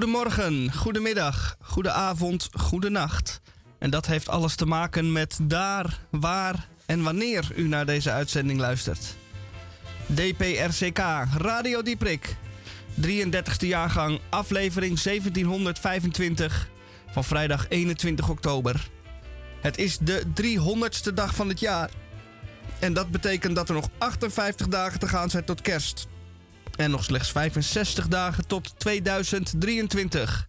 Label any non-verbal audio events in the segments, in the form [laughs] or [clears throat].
Goedemorgen, goedemiddag, goedenavond, goedenacht. En dat heeft alles te maken met daar, waar en wanneer u naar deze uitzending luistert. DPRCK, Radio Dieprik. 33e jaargang, aflevering 1725 van vrijdag 21 oktober. Het is de 300ste dag van het jaar. En dat betekent dat er nog 58 dagen te gaan zijn tot kerst. En nog slechts 65 dagen tot 2023.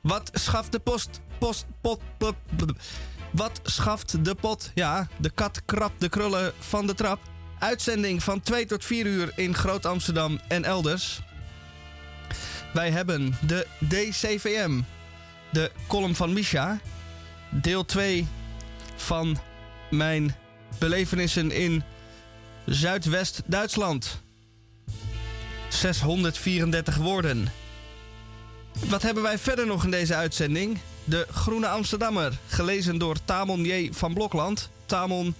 Wat schaft de post, post, pot, Wat schaft de pot? Ja, de kat krabt de krullen van de trap. Uitzending van 2 tot 4 uur in Groot Amsterdam en elders. Wij hebben de DCVM, de column van Misha. Deel 2 van mijn belevenissen in Zuidwest-Duitsland. 634 woorden. Wat hebben wij verder nog in deze uitzending? De Groene Amsterdammer, gelezen door Tamon J. van Blokland. Tamon,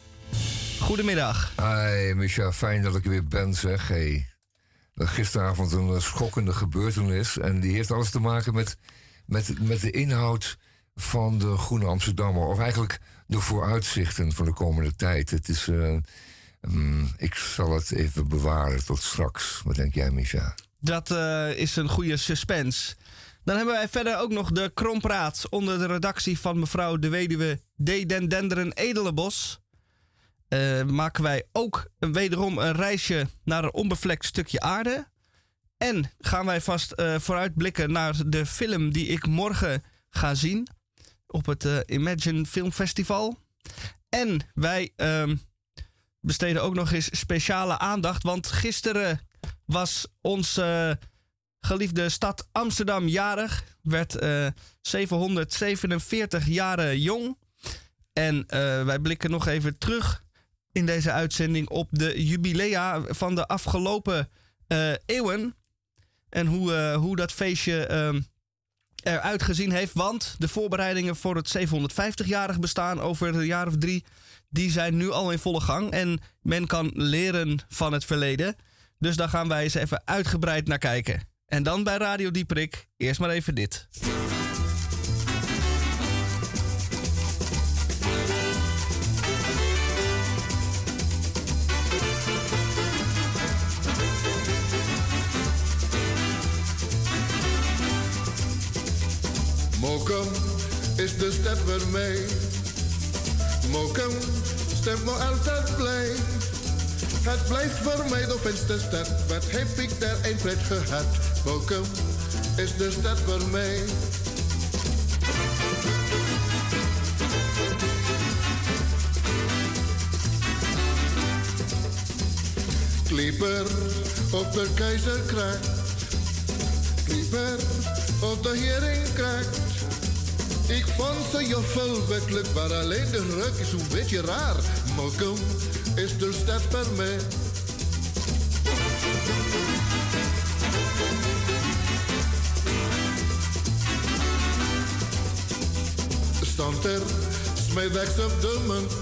goedemiddag. Hi, Misha, fijn dat ik er weer ben, zeg. Hey. Gisteravond een schokkende gebeurtenis. En die heeft alles te maken met, met, met de inhoud van de Groene Amsterdammer. Of eigenlijk de vooruitzichten van de komende tijd. Het is... Uh, ik zal het even bewaren tot straks. Wat denk jij, Misha? Dat uh, is een goede suspense. Dan hebben wij verder ook nog de Krompraat onder de redactie van mevrouw de weduwe D. Den Edelenbos. Uh, maken wij ook wederom een reisje naar een onbevlekt stukje aarde. En gaan wij vast uh, vooruitblikken naar de film die ik morgen ga zien op het Imagine Film Festival. En wij uh, besteden ook nog eens speciale aandacht, want gisteren was onze geliefde stad Amsterdam jarig. Werd uh, 747 jaren jong. En uh, wij blikken nog even terug in deze uitzending op de jubilea van de afgelopen uh, eeuwen. En hoe, hoe dat feestje uh, eruit gezien heeft. Want de voorbereidingen voor het 750-jarig bestaan over een jaar of drie... die zijn nu al in volle gang. En men kan leren van het verleden. Dus daar gaan wij eens even uitgebreid naar kijken. En dan bij Radio Dieprik, eerst maar even dit. Mokum is de stad waarmee. Mokum stemt me altijd blij. Het blijft voor mij de fijnste stad. Wat heb ik daar een pret gehad? Mokum is de stad voor mij. Klieper op de keizerkracht. Klieper op de heringkracht. Ik vond ze joffel werkelijk, maar alleen de ruk is een beetje raar. Mokum is de stad voor mij. Stond er smiddags op de munt.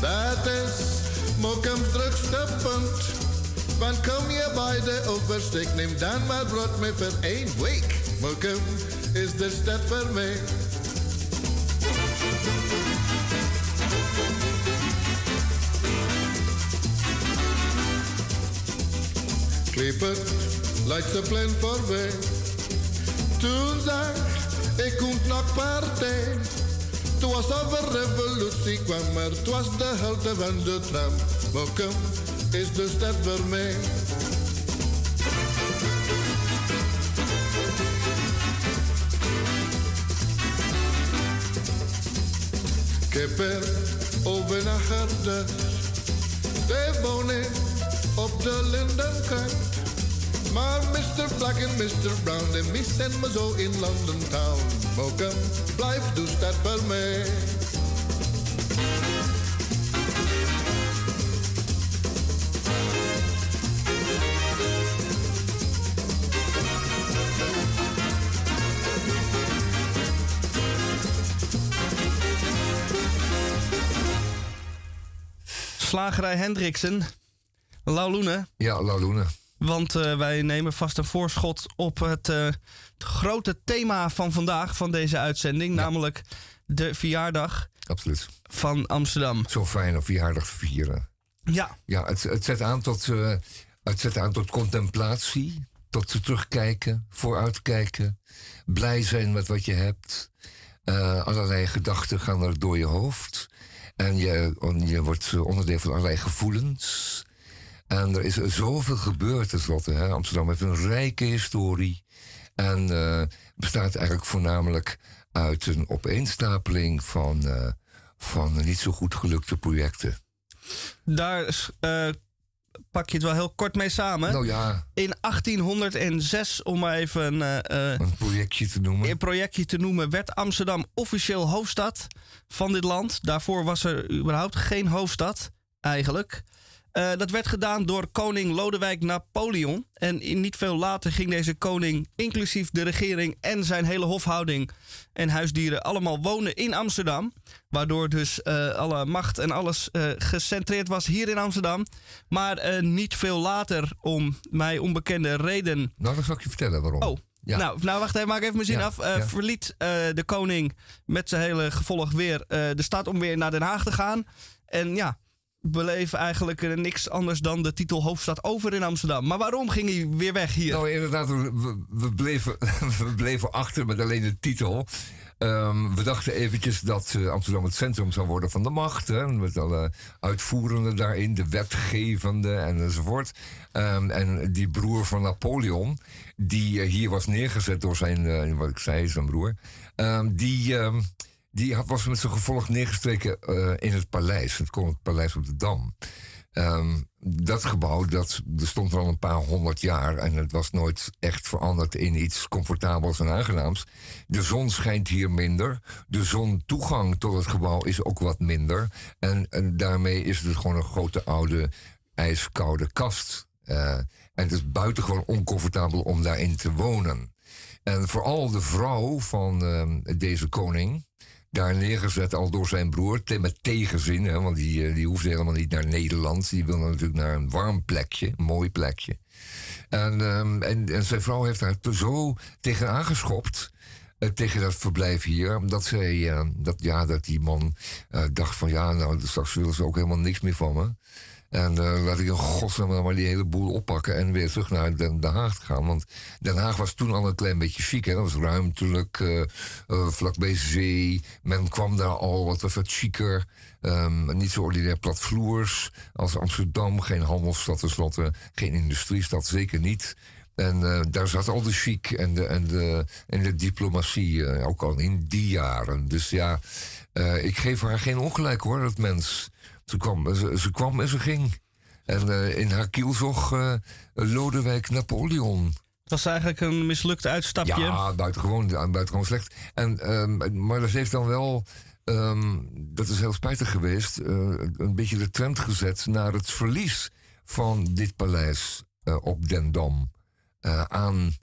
Dat is Mokums drukste. Want kom je bij de oversteek, neem dan maar brood mee voor één week. Mokum is de stad voor mij. Clipper lijkt de plan voorbij. Toen zag ik komt naar partij. Toen was over revolutie kwam, maar het was de helte van de tram. Mokum is de stad voor mij. Kipper over naar Garde. De woning op de Lindenkant. Maar Mr. Black en Mr. Brown, de missen me zo in London Town. Mokum, blijf dus dat voor mij. Slagerij Hendriksen. Lauloene. Ja, Lauloene. Want eh, wij nemen vast een voorschot op het, eh, het grote thema van vandaag, van deze uitzending. Namelijk de verjaardag Absoluut. van Amsterdam. Zo fijn om verjaardag vieren. Ja, Ja, het, het, zet aan tot, eh, het zet aan tot contemplatie, tot terugkijken, vooruitkijken, blij zijn met wat je hebt. Allerlei gedachten gaan er door je hoofd. En je, je wordt onderdeel van allerlei gevoelens. En er is zoveel gebeurd tenslotte. Hè? Amsterdam heeft een rijke historie. En eh, bestaat eigenlijk voornamelijk uit een opeenstapeling van, eh, van niet zo goed gelukte projecten. daar eh, pak je het wel heel kort mee samen. Nou ja, In 1806, om maar even eh, eh, een projectje te noemen. een projectje te noemen, werd Amsterdam officieel hoofdstad van dit land. Daarvoor was er überhaupt geen hoofdstad, eigenlijk. Eh, dat werd gedaan door koning Lodewijk Napoleon. En in niet veel later ging deze koning, inclusief de regering en zijn hele hofhouding en huisdieren, allemaal wonen in Amsterdam. Waardoor dus eh, alle macht en alles eh, gecentreerd was hier in Amsterdam. Maar niet veel later, om mij onbekende reden, Nou, dat zal ik je vertellen waarom. Oh, Ja. nou, nou wacht even, maak even mijn zin Ja, af. Ja. Verliet de koning met zijn hele gevolg weer de stad om weer naar Den Haag te gaan. En ja, beleef eigenlijk eh, niks anders dan de titel hoofdstad over in Amsterdam. Maar waarom ging hij weer weg hier? Nou, inderdaad, we, bleven, [laughs] we bleven achter met alleen de titel. Ehm, we dachten eventjes dat eh, Amsterdam het centrum zou worden van de macht. Hè, met alle uitvoerende daarin, de wetgevende en enzovoort. Ehm, en die broer van Napoleon, die eh, hier was neergezet door zijn, wat ik zei, zijn broer. ehm, die, die was met zijn gevolg neergestreken eh, in het paleis. Het Koninklijk Paleis op de Dam. Ehm, dat gebouw dat, dat stond er al een paar honderd jaar en het was nooit echt veranderd in iets comfortabels en aangenaams. De zon schijnt hier minder. De zontoegang tot het gebouw is ook wat minder. En, en daarmee is het gewoon een grote oude ijskoude kast. Eh, en het is buitengewoon oncomfortabel om daarin te wonen. En vooral de vrouw van ehm, deze koning, daar neergezet al door zijn broer, met tegenzin, want die, eh, die hoefde helemaal niet naar Nederland. Die wilde natuurlijk naar een warm plekje, een mooi plekje. En, ehm, en, zijn vrouw heeft daar te- zo tegen aangeschopt. eh, tegen dat verblijf hier. Dat, zij, eh, dat, ja, dat die man dacht van ja, nou straks willen ze ook helemaal niks meer van me. En eh, laat ik in godsnaam maar die hele boel oppakken en weer terug naar Den, Haag gaan. Want Den Haag was toen al een klein beetje chic. Dat was ruimtelijk, eh, vlakbij zee. Men kwam daar al, wat wat chiquer. Ehm, niet zo ordinair platvloers als Amsterdam. Geen handelsstad tenslotte, geen industriestad, zeker niet. En daar zat al de chic en de, en de, en de diplomatie, ook al in die jaren. Dus ja, ik geef haar geen ongelijk hoor, dat mens. Ze kwam, ze, ze kwam en ze ging. En eh, in haar kielzog eh Lodewijk Napoleon. Het was eigenlijk een mislukt uitstapje. Ja, buitengewoon, buitengewoon slecht. En, ehm, maar dat heeft dan wel, ehm, dat is heel spijtig geweest, eh, een beetje de trend gezet naar het verlies van dit paleis eh, op Den Dam eh, aan,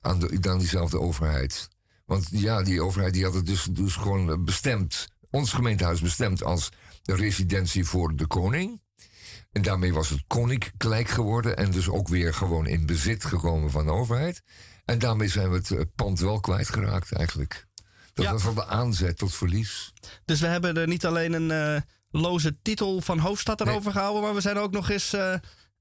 aan, de, aan diezelfde overheid. Want ja, die overheid die had het dus, dus gewoon bestemd, ons gemeentehuis bestemd als de residentie voor de koning. En daarmee was het koninklijk geworden en dus ook weer gewoon in bezit gekomen van de overheid. En daarmee zijn we het eh, pand wel kwijtgeraakt eigenlijk. Dat Ja. was al de aanzet tot verlies. Dus we hebben er niet alleen een eh, loze titel van hoofdstad erover gehouden, maar we zijn ook nog eens eh,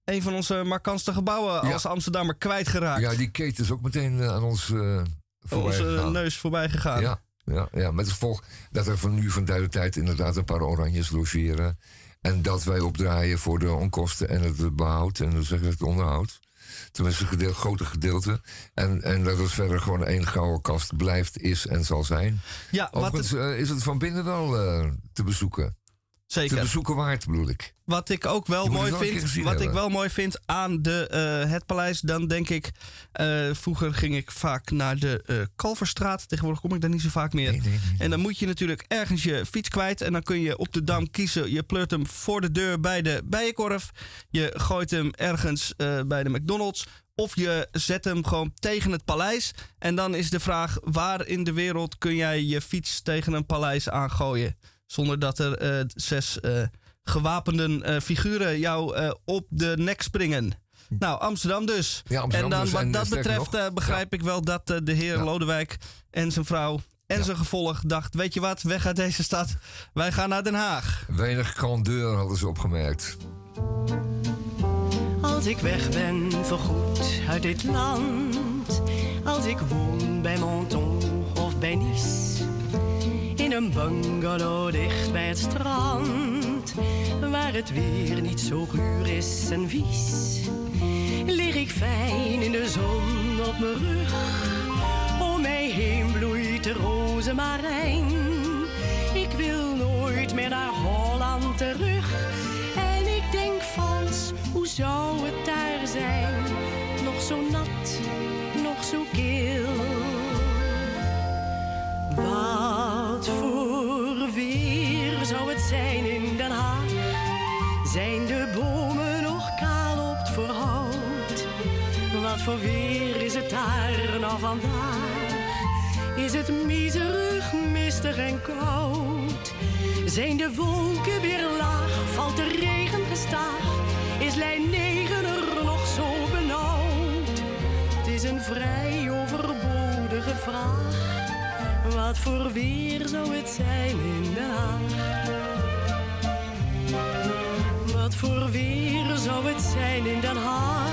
een van onze markantste gebouwen Ja. als Amsterdammer kwijtgeraakt. Ja, die keten is ook meteen aan ons voorbij onze gegaan. neus voorbij gegaan. Ja, ja, ja, met het gevolg dat er van nu van tijd tot tijd inderdaad een paar oranjes logeren. En dat wij opdraaien voor de onkosten en het behoud en ik het onderhoud. Tenminste, een gedeel, grote gedeelte. En, en dat het verder gewoon één gouden kast blijft, is en zal zijn. Ja, wat, Overigens eh, is het van binnen wel eh, te bezoeken. Te zeker. bezoeken waard, bedoel ik. Wat ik ook wel mooi vind, wat ik wel mooi vind aan de, eh, het paleis, dan denk ik, eh, vroeger ging ik vaak naar de eh Kalverstraat. Tegenwoordig kom ik daar niet zo vaak meer. Nee, nee, nee. En dan moet je natuurlijk ergens je fiets kwijt. En dan kun je op de dam kiezen. Je pleurt hem voor de deur bij de bijenkorf. Je gooit hem ergens bij de McDonald's. Of je zet hem gewoon tegen het paleis. En dan is de vraag: waar in de wereld kun jij je fiets tegen een paleis aangooien? Zonder dat er eh, zes eh, gewapenden eh, figuren jou eh, op de nek springen. Nou, Amsterdam dus. Ja, Amsterdam en dan dus. wat En, dat betreft nog, eh, begrijp ik wel dat de heer Ja. Lodewijk en zijn vrouw en Ja. zijn gevolg dacht... weet je wat, weg uit deze stad. Wij gaan naar Den Haag. Weinig grandeur hadden ze opgemerkt. Als ik weg ben voorgoed uit dit land. Als ik woon bij Menton of bij Nice. Een bungalow dicht bij het strand. Waar het weer niet zo guur is en vies. Lig ik fijn in de zon op mijn rug. Om mij heen bloeit de rozemarijn. Ik wil nooit meer naar Holland terug. En ik denk vals, hoe zou het daar zijn? Nog zo nat, zou het zijn in Den Haag? Zijn de bomen nog kaal op het voorhout? Wat voor weer is het daar nou vandaag? Is het miserig, mistig en koud? Zijn de wolken weer laag? Valt de regen gestaag? Is lijn 9 er nog zo benauwd? Het is een vrij overbodige vraag. Wat voor weer zou het zijn in Den Haag? Wat voor weer zou het zijn in Den Haag?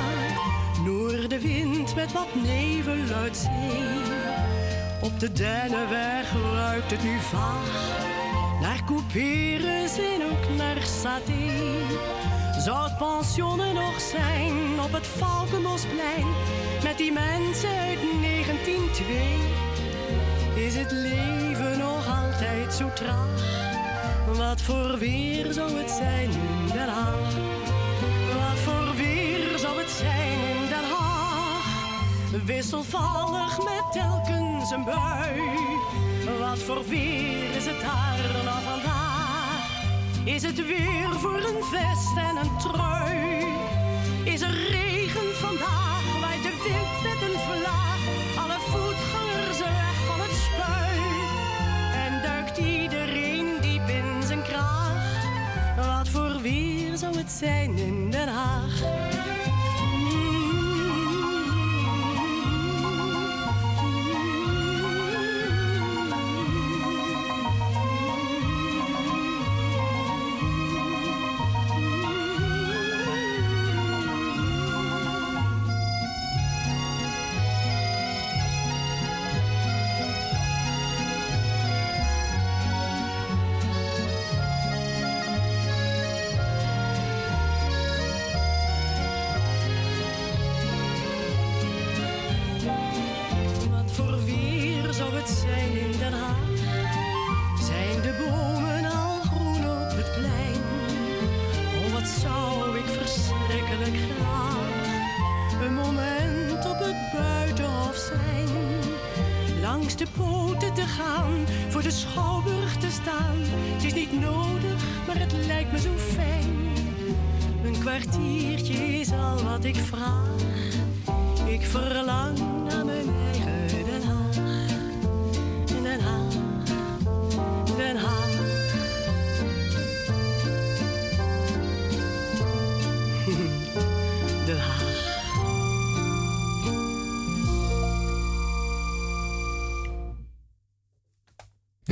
Noordenwind met wat nevel uit zee. Op de Dennenweg ruikt het nu vaag. Naar couperus en ook naar saté. Zou het pensionen nog zijn op het Valkenbosplein? Met die mensen uit 1902. Is het leven nog altijd zo traag? Wat voor weer zou het zijn in Den Haag? Wat voor weer zou het zijn in Den Haag? Wisselvallig met telkens een bui. Wat voor weer is het daar nou vandaag? Is het weer voor een vest en een trui? Is er regen vandaag? Waait de wind met een vlaag? Het zijn in Den Haag?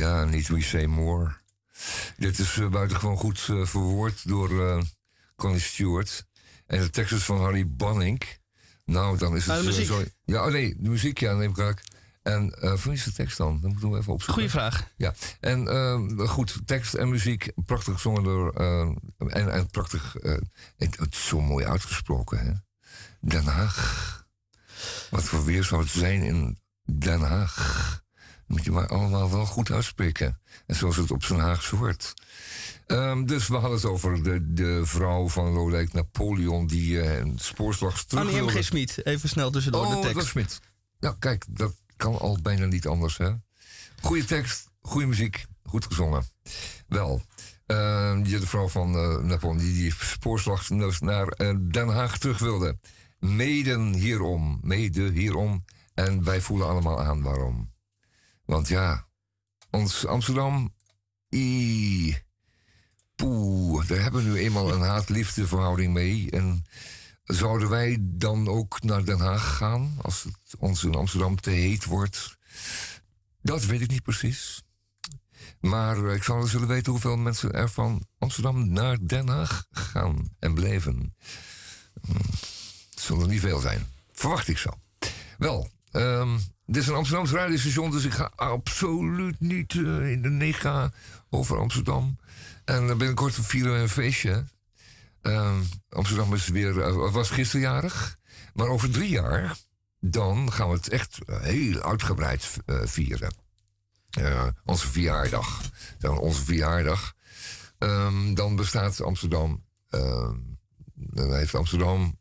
Ja, niet We Say More. Dit is eh, buitengewoon goed eh, verwoord door eh Connie Stewart. En de tekst is van Harry Banning. Nou, dan is het... De muziek? zo- ja, oh nee, de muziek, ja, neem ik raak. En wie is de tekst dan? Dan moeten we even opzoeken. Goeie vraag. Ja, en goed, tekst en muziek, prachtig gezongen door. en, en prachtig. het, het is zo mooi uitgesproken, hè? Den Haag. Wat voor weer zou het zijn in Den Haag? Moet je maar allemaal wel goed uitspreken. En zoals het op zijn Haags hoort. Ehm, dus we hadden het over de, de vrouw van Lodewijk Napoleon... die eh, een spoorslag terug Annie wilde. M.G. Smit, even snel tussendoor Oh, de tekst. Smit. Ja, kijk, dat kan al bijna niet anders, hè? Goeie tekst, goede muziek, goed gezongen. Wel, die de vrouw van eh Napoleon die die spoorslag naar eh, Den Haag terug wilde. Meden hierom, mede hierom. En wij voelen allemaal aan waarom. Want ja, ons Amsterdam, i, poeh, daar hebben we nu eenmaal een haat-liefde verhouding mee. En Zouden wij dan ook naar Den Haag gaan als het ons in Amsterdam te heet wordt? Dat weet ik niet precies. Maar eh, ik zou wel zullen weten hoeveel mensen er van Amsterdam naar Den Haag gaan en bleven. Hm, Het zullen er niet veel zijn. Verwacht ik zo. Wel, ehm, dit is een Amsterdamse radiostation, dus ik ga absoluut niet eh, in de nega over Amsterdam. En uh, binnenkort vieren we een feestje. Ehm, Amsterdam is weer, eh, was gisterjarig. Maar over drie jaar, dan gaan we het echt heel uitgebreid eh, vieren. Eh, onze verjaardag. Dan onze verjaardag. Ehm, dan bestaat Amsterdam. ehm, dan heeft Amsterdam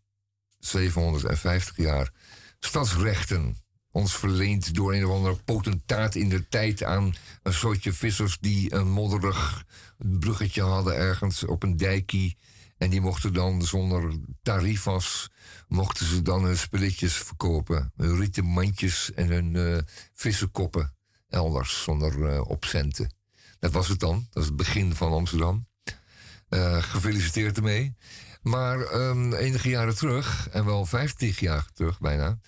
750 jaar stadsrechten. Ons verleend door een of andere potentaat in de tijd aan een soortje vissers die een modderig bruggetje hadden ergens op een dijkie. En die mochten dan zonder tarifas, mochten ze dan hun spulletjes verkopen. Hun rieten mandjes en hun eh vissenkoppen elders zonder eh, opcenten. Dat was het dan. Dat is het begin van Amsterdam. Eh, gefeliciteerd ermee. Maar ehm, enige jaren terug, en wel 50 jaar terug bijna,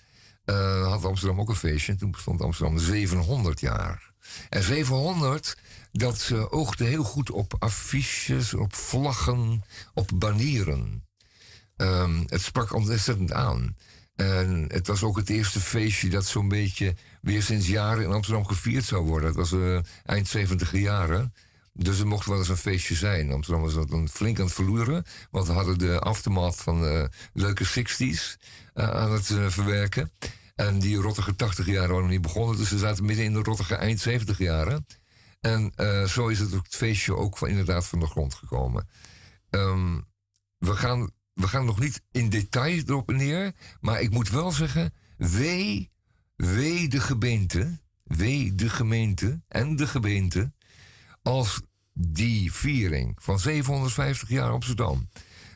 eh, had Amsterdam ook een feestje. En toen bestond Amsterdam 700 jaar. En 700, dat eh, oogde heel goed op affiches, op vlaggen, op banieren. Ehm, het sprak ontzettend aan. En het was ook het eerste feestje dat zo'n beetje weer sinds jaren in Amsterdam gevierd zou worden. Het was eh, eind 70 jaren. Dus er mocht wel eens een feestje zijn. Amsterdam was dat dan flink aan het verloeren. Want we hadden de aftermath van de leuke 60s eh, aan het eh, verwerken. En die rottige 80 jaren waren nog niet begonnen. Dus ze zaten midden in de rottige eind 70 jaren. En eh, zo is het, het feestje ook van, inderdaad van de grond gekomen. Ehm, we, gaan, we gaan nog niet in detail erop neer. Maar ik moet wel zeggen, wee, wee de gemeente. Wee de gemeente en de gemeente als die viering van 750 jaar Amsterdam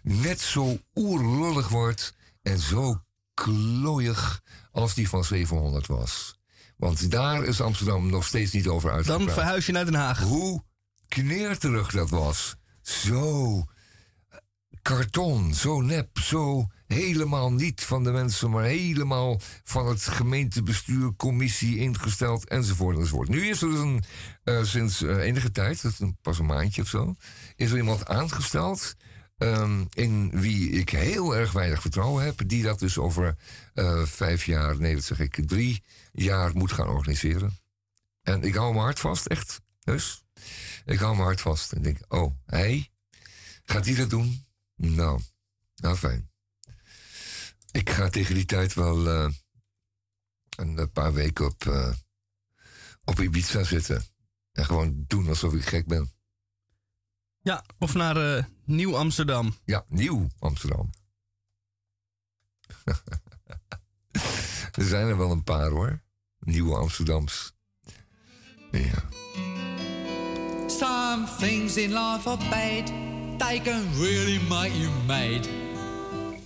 net zo oerlullig wordt en zo klooiig als die van 700 was. Want daar is Amsterdam nog steeds niet over uitgepraat. Dan verhuis je naar Den Haag. Hoe kneerterig dat was. Zo karton, zo nep, zo helemaal niet van de mensen, maar helemaal van het gemeentebestuur, commissie ingesteld enzovoort enzovoort. Nu is er dus een, eh, sinds eh, enige tijd, dat is een, pas een maandje of zo, is er iemand aangesteld ehm, in wie ik heel erg weinig vertrouwen heb, die dat dus over eh, vijf jaar, nee dat zeg ik, drie jaar moet gaan organiseren. En ik hou mijn hart vast, echt. Dus ik hou mijn hart vast en denk, oh, hij, gaat hij dat doen? Nou, nou fijn. Ik ga tegen die tijd wel eh, een, eh, paar weken op, eh, op Ibiza zitten. En gewoon doen alsof ik gek ben. Ja, of naar eh, Nieuw Amsterdam. Ja, nieuw Amsterdam. [laughs] er zijn er wel een paar hoor. Nieuwe Amsterdams. Ja. Some things in life are bad, they can really make you mad.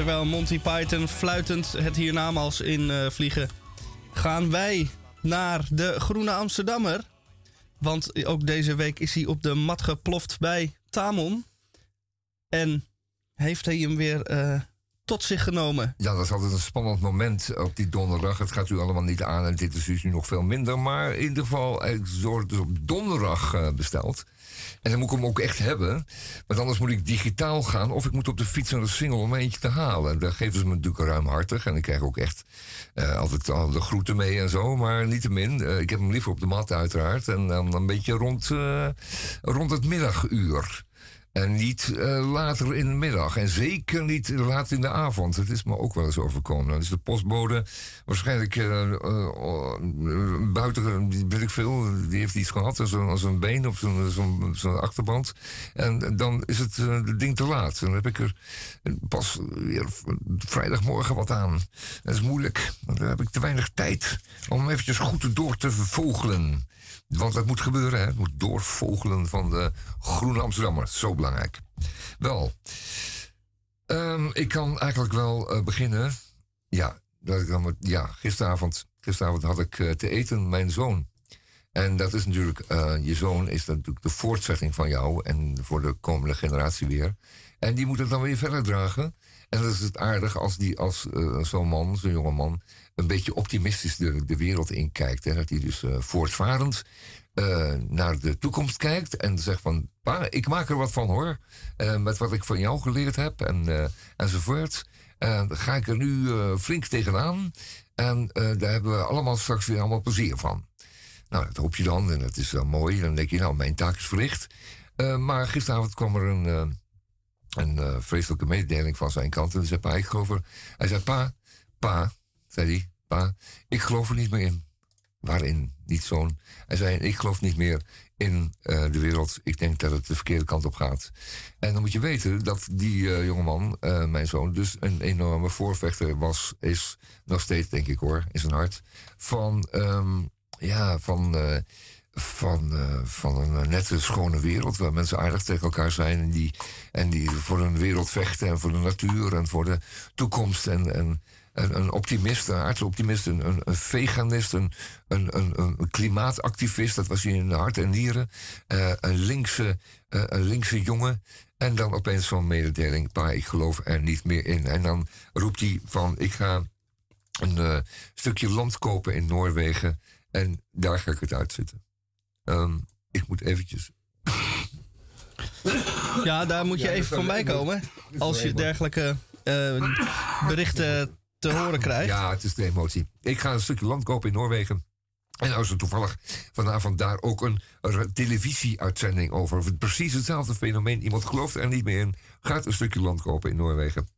terwijl Monty Python fluitend het hiernamaals in eh, vliegen, gaan wij naar de Groene Amsterdammer. Want ook deze week is hij op de mat geploft bij Tamon. En heeft hij hem weer eh, tot zich genomen. Ja, dat is altijd een spannend moment op die donderdag. Het gaat u allemaal niet aan en dit is dus nu nog veel minder. Maar in ieder geval, ik zorg dus op donderdag eh, besteld. En dan moet ik hem ook echt hebben. Want anders moet ik digitaal gaan of ik moet op de fiets naar de single om eentje te halen. Daar geven ze me natuurlijk ruimhartig. En ik krijg ook echt eh, altijd al de groeten mee en zo. Maar niettemin, uh, ik heb hem liever op de mat uiteraard. En dan een beetje rond, uh, rond het middaguur. En niet uh, later in de middag. En zeker niet laat in de avond. Het is me ook wel eens overkomen. Dan is de postbode waarschijnlijk uh, uh, buiten, weet ik veel. Die heeft iets gehad als een, een been of zo'n zo zo achterband. En dan is het het ding te laat. Dan heb ik er pas weer vrijdagmorgen wat aan. Dat is moeilijk. Dan heb ik te weinig tijd om eventjes goed door te vogelen. Want dat moet gebeuren, hè? Het moet doorvogelen van de Groene Amsterdammer. Zo belangrijk. Wel, um, ik kan eigenlijk wel uh, beginnen. Ja, dat ik dan ja gisteravond, gisteravond had ik uh, te eten mijn zoon. En dat is natuurlijk, uh, je zoon is natuurlijk de voortzetting van jou en voor de komende generatie weer. En die moet het dan weer verder dragen. En dat is het aardig als, die, als zo'n man, zo'n jonge man, een beetje optimistisch de, de wereld inkijkt. Hè? Dat hij dus uh, voortvarend uh, naar de toekomst kijkt en zegt van... Pa, ik maak er wat van hoor, uh, met wat ik van jou geleerd heb en, enzovoort. En ga ik er nu flink tegenaan en daar hebben we allemaal straks weer allemaal plezier van. Nou, dat hoop je dan en dat is wel mooi. Dan denk je, nou, mijn taak is verricht. maar gisteravond kwam er een, een vreselijke mededeling van zijn kant. En zei pa, ik geloof er... Hij zei, pa, pa, zei hij, pa, ik geloof er niet meer in. Waarin? Niet zo'n. Hij zei, ik geloof niet meer in uh, de wereld. Ik denk dat het de verkeerde kant op gaat. En dan moet je weten dat die uh, jongeman, uh, mijn zoon, dus een enorme voorvechter was, is nog steeds, denk ik hoor, in zijn hart, van, um, ja, van, van, van een nette, schone wereld waar mensen aardig tegen elkaar zijn en die, en die voor een wereld vechten en voor de natuur en voor de toekomst en, en een, een optimist, een aardsoptimist, een, een, een veganist, een, een, een, een, klimaatactivist, dat was hij in de hart en nieren, uh, een, linkse, uh, een linkse jongen. En dan opeens zo'n mededeling, pa, ik geloof er niet meer in. En dan roept hij van, ik ga een uh, stukje land kopen in Noorwegen en daar ga ik het uitzetten. Um, ik moet eventjes... Ja, daar moet je ja, even van bij komen. Als je dergelijke berichten te horen krijgt. Ja, het is de emotie. Ik ga een stukje land kopen in Noorwegen. En als er toevallig vanavond daar ook een, televisieuitzending over. Precies hetzelfde fenomeen. Iemand gelooft er niet meer in. Gaat een stukje land kopen in Noorwegen.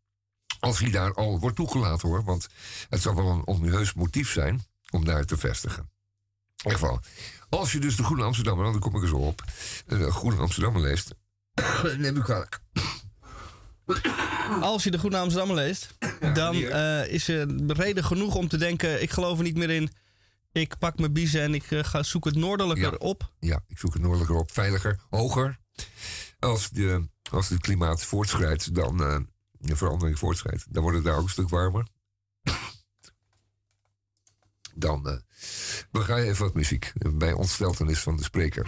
Als hij daar al wordt toegelaten hoor. Want het zou wel een onheus motief zijn om daar te vestigen. In ieder geval. Als je dus de Groene Amsterdammer, dan kom ik er zo op. De Groene Amsterdammer leest. [coughs] neem u kwalijk. Als je de Groene Amsterdammer leest, dan uh, is er reden genoeg om te denken: ik geloof er niet meer in. Ik pak mijn biezen en ik eh, ga zoek het noordelijker Ja. op. Ja, ik zoek het noordelijker op. Veiliger, hoger. Als, de, als het klimaat voortschrijdt, dan eh, de verandering voortschrijdt, dan wordt het daar ook een stuk warmer. Dan eh we gaan even wat muziek eh, bij ontsteltenis van de spreker.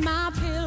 my pills.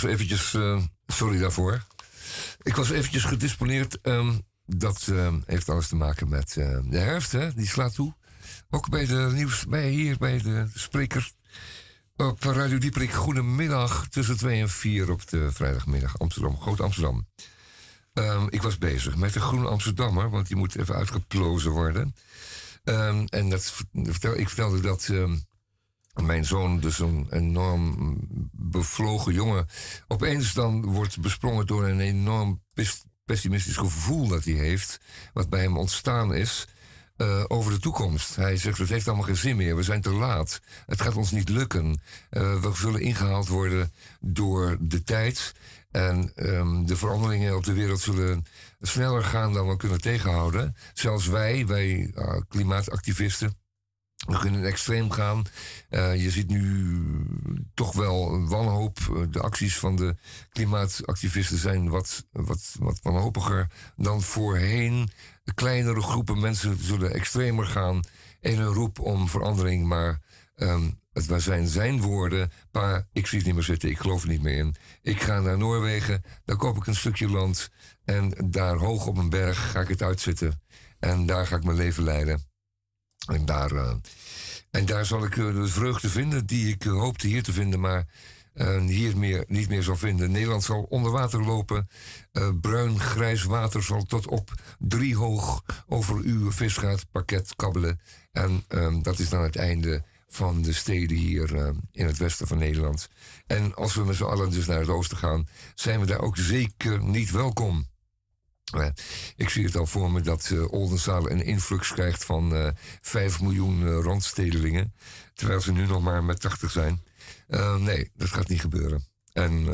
Was eventjes, eh, sorry daarvoor. Ik was eventjes gedisponeerd. ehm, dat ehm, heeft alles te maken met eh, de herfst, hè? Die slaat toe. Ook bij de nieuws, bij hier, bij de spreker. Op Radio Dieperik, goedemiddag tussen 2 en 4 op de vrijdagmiddag Amsterdam, Groot Amsterdam. Ehm, ik was bezig met de Groene Amsterdammer, want die moet even uitgeplozen worden. Ehm, en dat, ik vertelde dat ehm, mijn zoon, dus een enorm bevlogen jongen, opeens dan wordt besprongen door een enorm pes- pessimistisch gevoel dat hij heeft, wat bij hem ontstaan is. eh, over de toekomst. Hij zegt: Het heeft allemaal geen zin meer. We zijn te laat. Het gaat ons niet lukken. Eh, we zullen ingehaald worden door de tijd. En ehm, de veranderingen op de wereld zullen sneller gaan dan we kunnen tegenhouden. Zelfs wij, wij eh, klimaatactivisten. We kunnen extreem gaan. Eh, je ziet nu toch wel een wanhoop. De acties van de klimaatactivisten zijn wat, wat, wat wanhopiger dan voorheen. Kleinere groepen mensen zullen extremer gaan in hun roep om verandering. Maar ehm, het zijn zijn woorden. Pa, ik zie het niet meer zitten, ik geloof er niet meer in. Ik ga naar Noorwegen, daar koop ik een stukje land. En daar hoog op een berg ga ik het uitzitten. En daar ga ik mijn leven leiden. En daar, eh, en daar zal ik eh, de vreugde vinden die ik eh, hoopte hier te vinden, maar hier meer, niet meer zal vinden. Nederland zal onder water lopen. Eh, bruin, grijs water zal tot op drie hoog over uw visgaatpakket kabbelen. En ehm, dat is dan het einde van de steden hier in het westen van Nederland. En als we met z'n allen dus naar het oosten gaan, zijn we daar ook zeker niet welkom. Eh, ik zie het al voor me dat eh Oldenzaal een influx krijgt van eh 5 miljoen eh, randstedelingen. Terwijl ze nu nog maar met 80 zijn. Nee, dat gaat niet gebeuren. En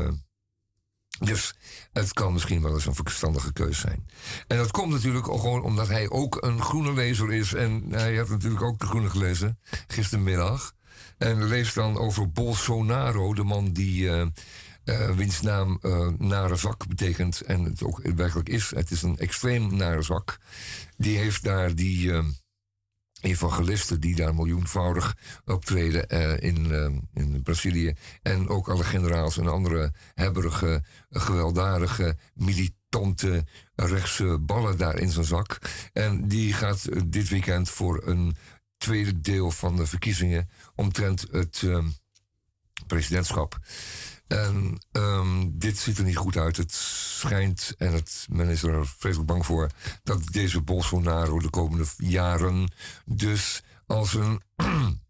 dus het kan misschien wel eens een verstandige keus zijn. En dat komt natuurlijk ook gewoon omdat hij ook een groene lezer is. En hij had natuurlijk ook de groene gelezen gistermiddag. En leest dan over Bolsonaro, de man die. Eh, wiens naam eh, nare zak betekent. En het ook werkelijk is. Het is een extreem nare zak. Die heeft daar die. eh, evangelisten die daar miljoenvoudig optreden eh, in, in Brazilië. En ook alle generaals en andere hebberige, gewelddadige, militante rechtse ballen daar in zijn zak. En die gaat dit weekend voor een tweede deel van de verkiezingen omtrent het eh, presidentschap. En ehm, dit ziet er niet goed uit. Het schijnt, en het, men is er vreselijk bang voor, dat deze Bolsonaro de komende jaren dus als een [clears throat]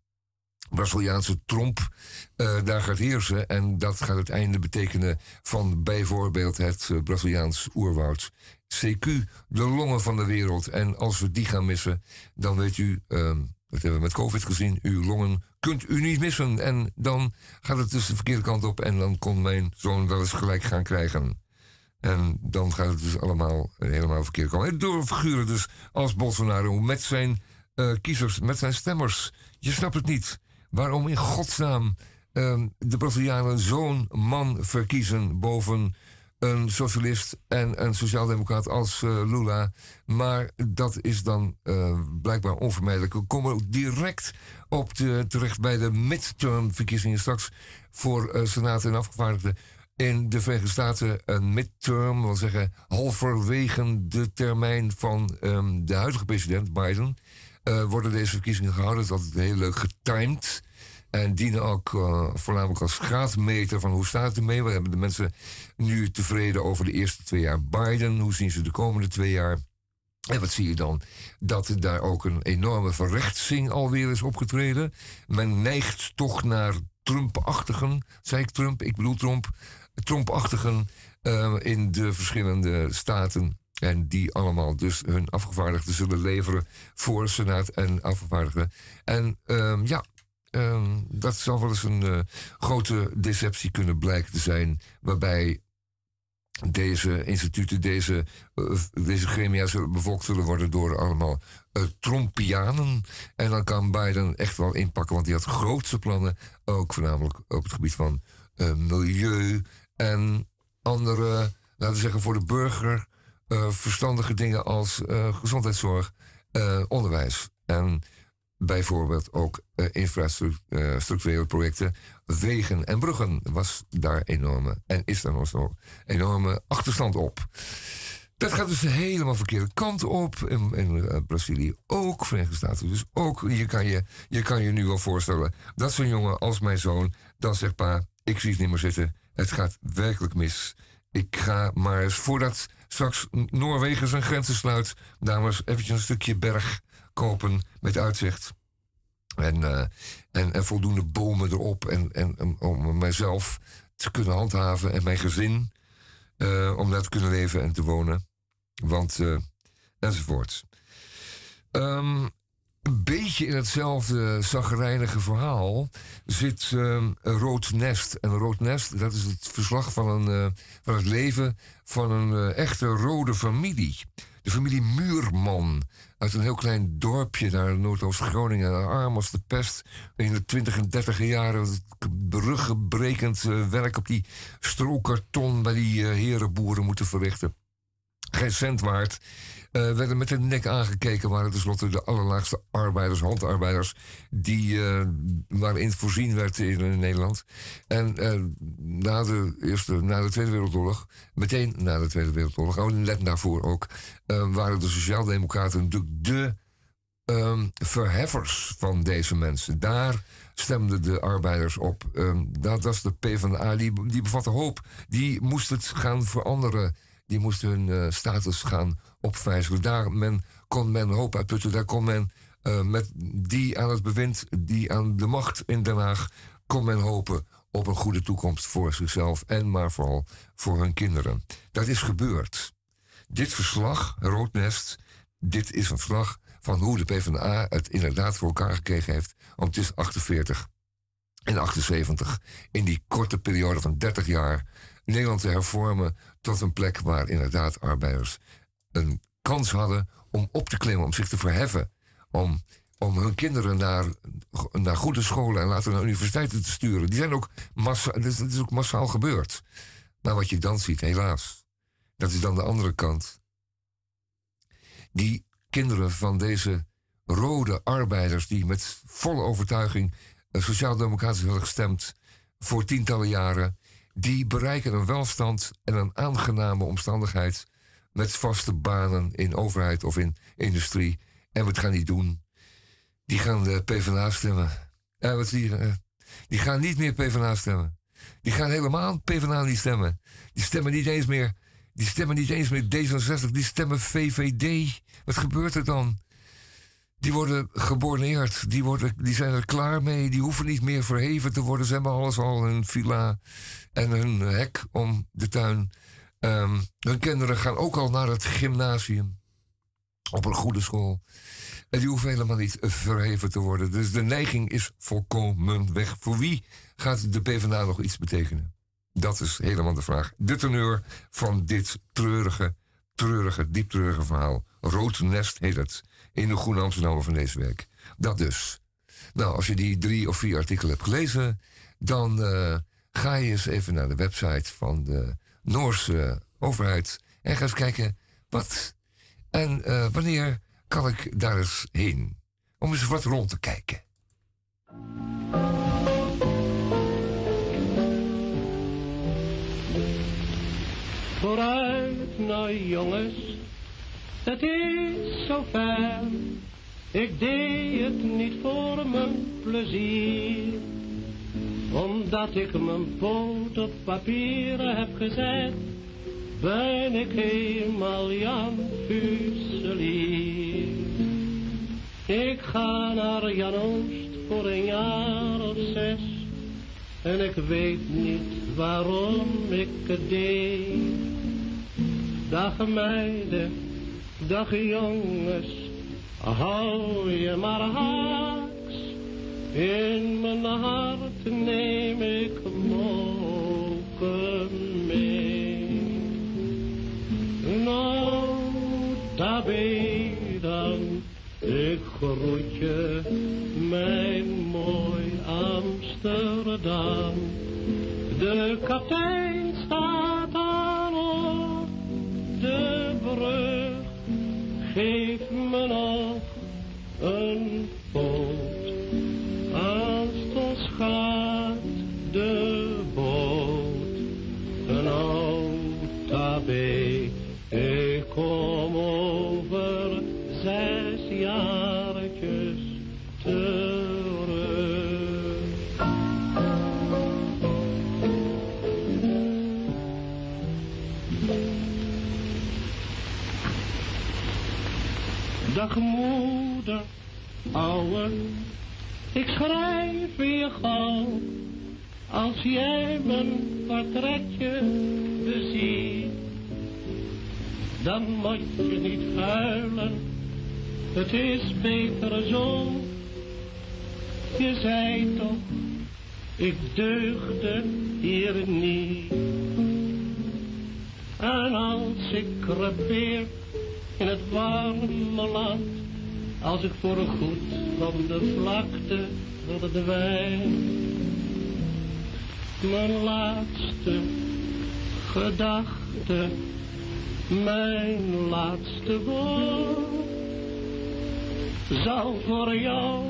Braziliaanse tromp eh, daar gaat heersen. En dat gaat het einde betekenen van bijvoorbeeld het eh, Braziliaans oerwoud. CQ, de longen van de wereld. En als we die gaan missen, dan weet u, ehm, dat hebben we met COVID gezien, uw longen kunt u niet missen. En dan gaat het dus de verkeerde kant op en dan kon mijn zoon wel eens gelijk gaan krijgen. En dan gaat het dus allemaal helemaal verkeerd komen. En door figuren dus als Bolsonaro met zijn eh, kiezers, met zijn stemmers. Je snapt het niet. Waarom in godsnaam ehm, de Brazilianen zo'n man verkiezen boven een socialist en een sociaaldemocraat als eh, Lula. Maar dat is dan eh, blijkbaar onvermijdelijk. We komen ook direct op de, terecht bij de midterm verkiezingen straks voor eh, Senaat en afgevaardigden. In de Verenigde Staten een midterm, wil zeggen halverwege de termijn van ehm, de huidige president Biden, eh, worden deze verkiezingen gehouden. Dat is altijd heel leuk getimed. En dienen ook eh, voornamelijk als graadmeter van hoe staat het ermee. We hebben de mensen nu tevreden over de eerste twee jaar Biden. Hoe zien ze de komende twee jaar? En wat zie je dan? Dat daar ook een enorme verrechtsing alweer is opgetreden. Men neigt toch naar Trump-achtigen. Zei ik Trump? Ik bedoel Trump. Trump-achtigen eh, in de verschillende staten. En die allemaal dus hun afgevaardigden zullen leveren voor Senaat en afgevaardigden. En ehm, ja, ehm, dat zal wel eens een eh, grote deceptie kunnen blijken te zijn. Waarbij deze instituten, deze, eh, deze gremia bevolkt zullen worden door allemaal eh, Trumpianen. En dan kan Biden echt wel inpakken, want hij had grootste plannen. Ook voornamelijk op het gebied van eh, milieu en andere, laten we zeggen, voor de burger verstandige dingen als gezondheidszorg, onderwijs. En bijvoorbeeld ook eh, infrastructurele projecten, wegen en bruggen was daar enorme en is daar nog zo enorme achterstand op. Dat gaat dus helemaal verkeerde kant op. In, in eh, Brazilië ook, Verenigde Staten dus ook. Je kan je, je kan je nu wel voorstellen dat zo'n jongen als mijn zoon dan zegt: Pa, ik zie het niet meer zitten. Het gaat werkelijk mis. Ik ga maar eens voordat straks Noorwegen zijn grenzen sluit, dames, eventjes een stukje berg kopen met uitzicht. En, eh, en, en voldoende bomen erop. En, en, om mijzelf te kunnen handhaven en mijn gezin. eh, om daar te kunnen leven en te wonen. Want, eh, enzovoort. Ehm, een beetje in hetzelfde zagrijnige verhaal zit een rood nest. En een rood nest, dat is het verslag van, een, van het leven van een echte rode familie. De familie Muurman. Uit een heel klein dorpje daar in Noordoost-Groningen. Arm als de pest. In de twintig en dertiger jaren. Bruggenbrekend eh, werk op die strookkarton bij die eh, herenboeren moeten verrichten. Geen cent waard. Eh, werden met de nek aangekeken. Waren tenslotte de allerlaagste arbeiders, handarbeiders. Die, waarin voorzien werd in, Nederland. En na, de eerste, na de Tweede Wereldoorlog. Meteen na de Tweede Wereldoorlog. Oh, net daarvoor ook. Eh, waren de Sociaaldemocraten natuurlijk de ehm, verheffers van deze mensen. Daar stemden de arbeiders op. Ehm, dat was de PvdA, die, die bevatte hoop. Die moest het gaan veranderen. Die moest hun eh, status gaan opvijzelen. Daar men, kon men hoop uitputten. Daar kon men eh, met die aan het bewind, die aan de macht in Den Haag... kon men hopen op een goede toekomst voor zichzelf... en maar vooral voor hun kinderen. Dat is gebeurd. Dit verslag, Roodnest, dit is een verslag van hoe de PvdA het inderdaad voor elkaar gekregen heeft om tussen 48 en 78 in die korte periode van 30 jaar Nederland te hervormen tot een plek waar inderdaad arbeiders een kans hadden om op te klimmen, om zich te verheffen, om, om hun kinderen naar, naar goede scholen en later naar universiteiten te sturen. Die zijn ook massa, dat is, dat is ook massaal gebeurd. Maar wat je dan ziet, helaas, dat is dan de andere kant. Die kinderen van deze rode arbeiders die met volle overtuiging sociaal-democratisch hadden gestemd voor tientallen jaren, die bereiken een welstand en een aangename omstandigheid met vaste banen in overheid of in industrie. En wat gaan die doen? Die gaan de PvdA stemmen. Eh, wat je? eh, die gaan niet meer PvdA stemmen. Die gaan helemaal PvdA niet stemmen. Die stemmen niet eens meer. Die stemmen niet eens meer D66. Die stemmen VVD. Wat gebeurt er dan? Die worden geborneerd. Die, worden, die zijn er klaar mee. Die hoeven niet meer verheven te worden. Ze hebben alles al. Hun villa en hun hek om de tuin. Ehm, hun kinderen gaan ook al naar het gymnasium. Op een goede school. En die hoeven helemaal niet verheven te worden. Dus de neiging is volkomen weg. Voor wie gaat de PvdA nog iets betekenen? Dat is helemaal de vraag. De teneur van dit treurige, treurige, diep treurige verhaal. Rood Nest heet het. In de Groene Amsterdammer van deze week. Dat dus. Nou, als je die drie of vier artikelen hebt gelezen, dan eh, ga je eens even naar de website van de Noorse overheid en ga eens kijken wat en eh, wanneer kan ik daar eens heen. Om eens wat rond te kijken. Vooruit nou jongens, het is zo ver. Ik deed het niet voor mijn plezier. Omdat ik mijn poot op papieren heb gezet, ben ik eenmaal Jan Fuselier. Ik ga naar Jan Oost voor een jaar of zes. En ik weet niet waarom ik het deed. Dag meiden, dag jongens, hou je maar haaks. In mijn hart neem ik mogen mee. Nou, daar dan, ik groet je, mijn mooi Amsterdam. De kapitein staat op de brug, geef me nog een poot. Aanstonds gaat de boot, een OTB. Ik kom over zes jaartjes Dag moeder, ouwe, ik schrijf weer gauw. Als jij mijn portretje beziet, dan moet je niet huilen. Het is beter zo. Je zei toch, ik deugde hier niet. En als ik crepeer in het warme land, als ik voor een goed van de vlakte verdwijn. Mijn laatste gedachte, mijn laatste woord, zal voor jou,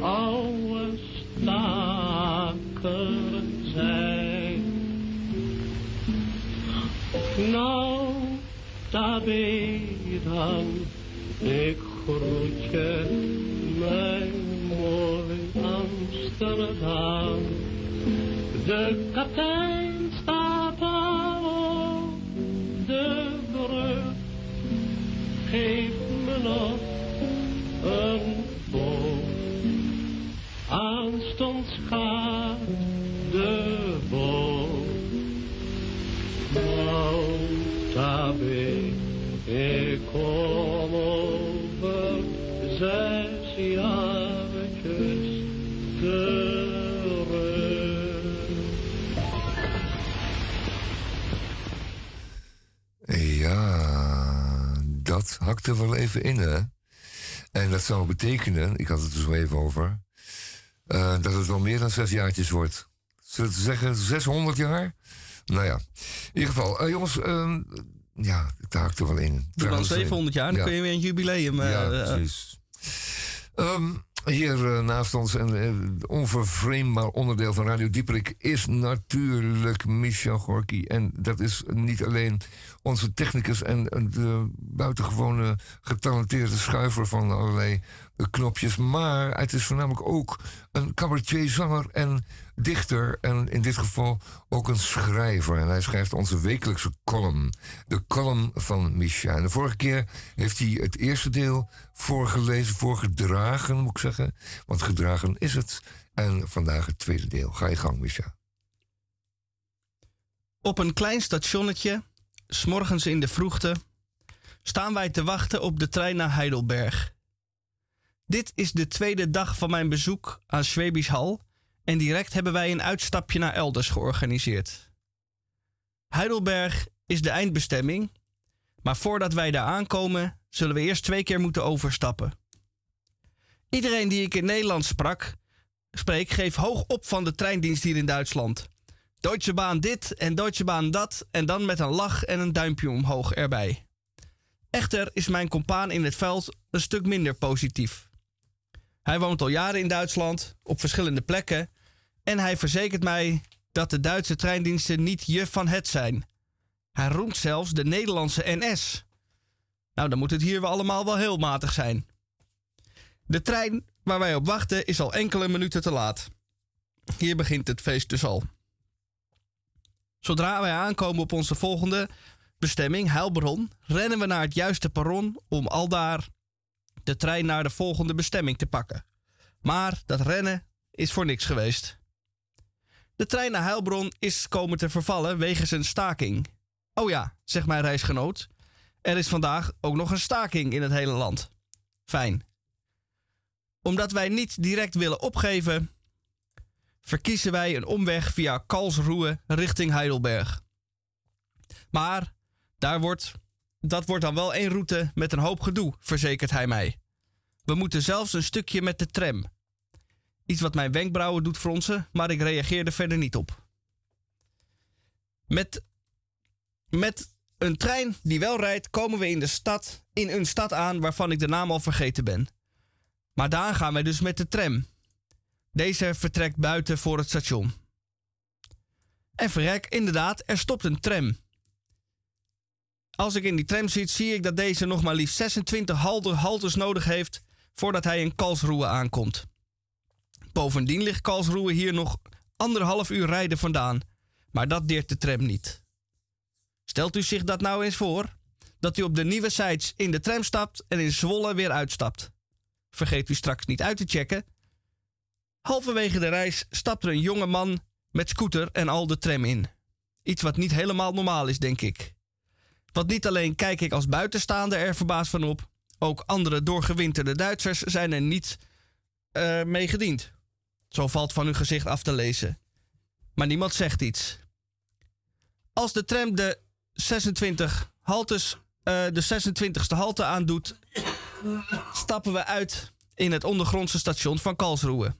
oude staker, zijn. Nou, ik groet je, mijn mooi Amsterdam. De kapitein staat al op de brug, geef me nog een boot. Aanstonds gaat de ik kom over zes jaartjes terug. Ja, dat hakte wel even in, hè? En dat zou betekenen, ik had het er zo even over, eh, dat het wel meer dan zes jaartjes wordt. Zullen we zeggen 600 jaar? Nou ja, in ieder geval, eh, jongens, ehm, ja, het hakte wel in. Doe dan Trouwens, eh, 700 jaar, dan kun je weer een jubileum. eh, ja, eh, precies. Ehm, hier eh, naast ons en eh, onvervreemdbaar onderdeel van Radio Dieperik is natuurlijk Michel Gorky. En dat is niet alleen onze technicus en eh, de buitengewone getalenteerde schuiver van allerlei eh, knopjes. Maar het is voornamelijk ook een cabaretier, zanger en dichter. En in dit geval ook een schrijver. En hij schrijft onze wekelijkse column. De column van Micha. En de vorige keer heeft hij het eerste deel voorgelezen, voorgedragen, moet ik zeggen. Want gedragen is het. En vandaag het tweede deel. Ga je gang, Micha. Op een klein stationnetje, s'morgens in de vroegte, staan wij te wachten op de trein naar Heidelberg. Dit is de tweede dag van mijn bezoek aan Schwäbisch Hal en direct hebben wij een uitstapje naar elders georganiseerd. Heidelberg is de eindbestemming, maar voordat wij daar aankomen, zullen we eerst twee keer moeten overstappen. Iedereen die ik in Nederland sprak, spreek, geeft hoog op van de treindienst hier in Duitsland. Deutsche Bahn dit en Deutsche Bahn dat en dan met een lach en een duimpje omhoog erbij. Echter is mijn compaan in het veld een stuk minder positief. Hij woont al jaren in Duitsland, op verschillende plekken, en hij verzekert mij dat de Duitse treindiensten niet je van het zijn. Hij roemt zelfs de Nederlandse NS. Nou, dan moet het hier wel allemaal wel heel matig zijn. De trein waar wij op wachten is al enkele minuten te laat. Hier begint het feest dus al. Zodra wij aankomen op onze volgende bestemming, Heilbronn, rennen we naar het juiste perron om aldaar de trein naar de volgende bestemming te pakken. Maar dat rennen is voor niks geweest. De trein naar Heilbronn is komen te vervallen wegens een staking. Oh ja, zegt mijn reisgenoot. Er is vandaag ook nog een staking in het hele land. Fijn. Omdat wij niet direct willen opgeven, verkiezen wij een omweg via Karlsruhe richting Heidelberg. Maar daar wordt, dat wordt dan wel één route met een hoop gedoe, verzekert hij mij. We moeten zelfs een stukje met de tram. Iets wat mijn wenkbrauwen doet fronsen, maar ik reageer er verder niet op. Met, met een trein die wel rijdt, komen we in de stad, in een stad aan waarvan ik de naam al vergeten ben. Maar daar gaan wij dus met de tram. Deze vertrekt buiten voor het station. En verrek, inderdaad, er stopt een tram. Als ik in die tram zit, zie ik dat deze nog maar liefst 26 halte- haltes nodig heeft voordat hij in Karlsruhe aankomt. Bovendien ligt Karlsruhe hier nog anderhalf uur rijden vandaan, maar dat deert de tram niet. Stelt u zich dat nou eens voor, dat u op de nieuwe sites in de tram stapt en in Zwolle weer uitstapt. Vergeet u straks niet uit te checken. Halverwege de reis stapt er een jonge man met scooter en al de tram in. Iets wat niet helemaal normaal is, denk ik. Want niet alleen kijk ik als buitenstaander er verbaasd van op, ook andere doorgewinterde Duitsers zijn er niet eh, mee gediend. Zo valt van uw gezicht af te lezen. Maar niemand zegt iets. Als de tram de 26 haltes, eh, de 26e halte aandoet, stappen we uit in het ondergrondse station van Karlsruhe.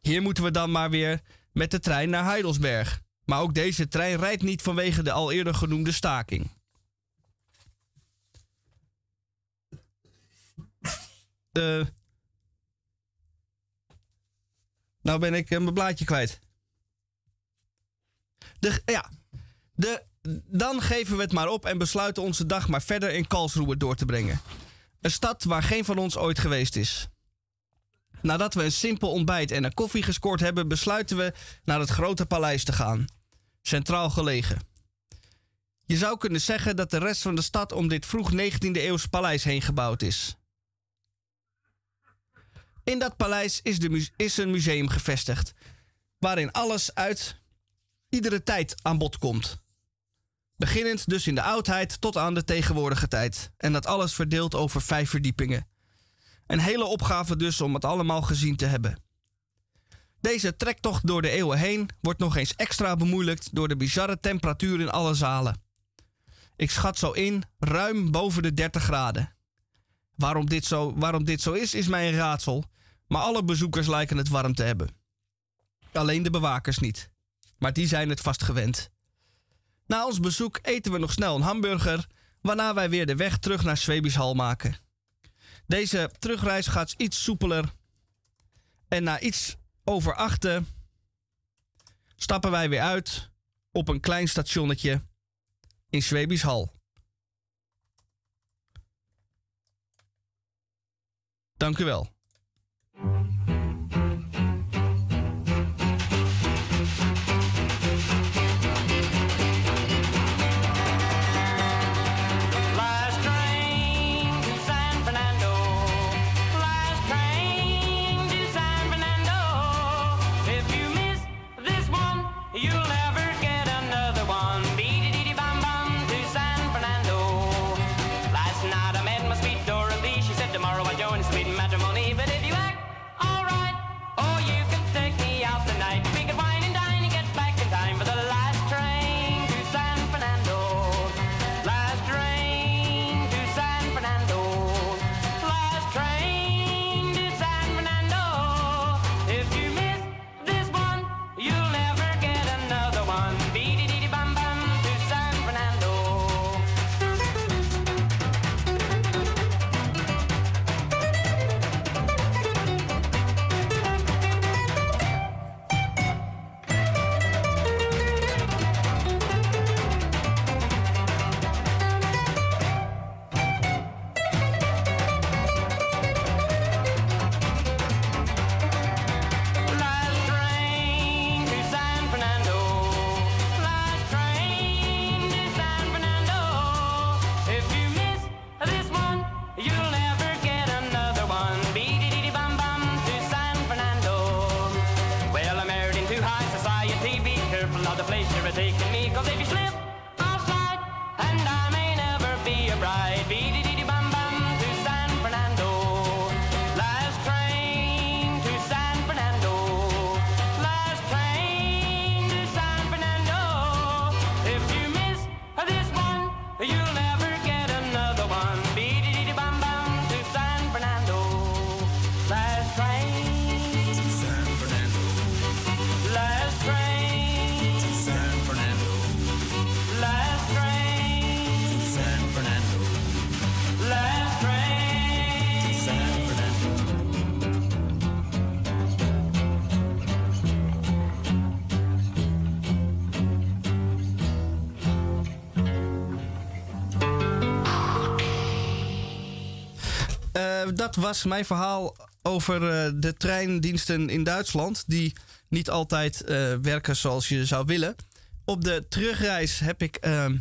Hier moeten we dan maar weer met de trein naar Heidelsberg. Maar ook deze trein rijdt niet vanwege de al eerder genoemde staking. Eh, nou ben ik eh, mijn blaadje kwijt. De, ja, de, dan geven we het maar op en besluiten onze dag maar verder in Karlsruhe door te brengen. Een stad waar geen van ons ooit geweest is. Nadat we een simpel ontbijt en een koffie gescoord hebben, besluiten we naar het grote paleis te gaan. Centraal gelegen. Je zou kunnen zeggen dat de rest van de stad om dit vroeg 19e eeuws paleis heen gebouwd is. In dat paleis is, de is een museum gevestigd, waarin alles uit iedere tijd aan bod komt. Beginnend dus in de oudheid tot aan de tegenwoordige tijd. En dat alles verdeeld over vijf verdiepingen. Een hele opgave dus om het allemaal gezien te hebben. Deze trektocht door de eeuwen heen wordt nog eens extra bemoeilijkt door de bizarre temperatuur in alle zalen. Ik schat zo in ruim boven de 30 graden. Waarom dit, zo, waarom dit zo is, is mij een raadsel, maar alle bezoekers lijken het warm te hebben. Alleen de bewakers niet, maar die zijn het vast gewend. Na ons bezoek eten we nog snel een hamburger, waarna wij weer de weg terug naar Schwäbisch Hal maken. Deze terugreis gaat iets soepeler. En na iets over achten stappen wij weer uit op een klein stationnetje in Zwebisch Dank u wel. Dat was mijn verhaal over eh, de treindiensten in Duitsland. Die niet altijd eh, werken zoals je zou willen. Op de terugreis heb ik, ehm,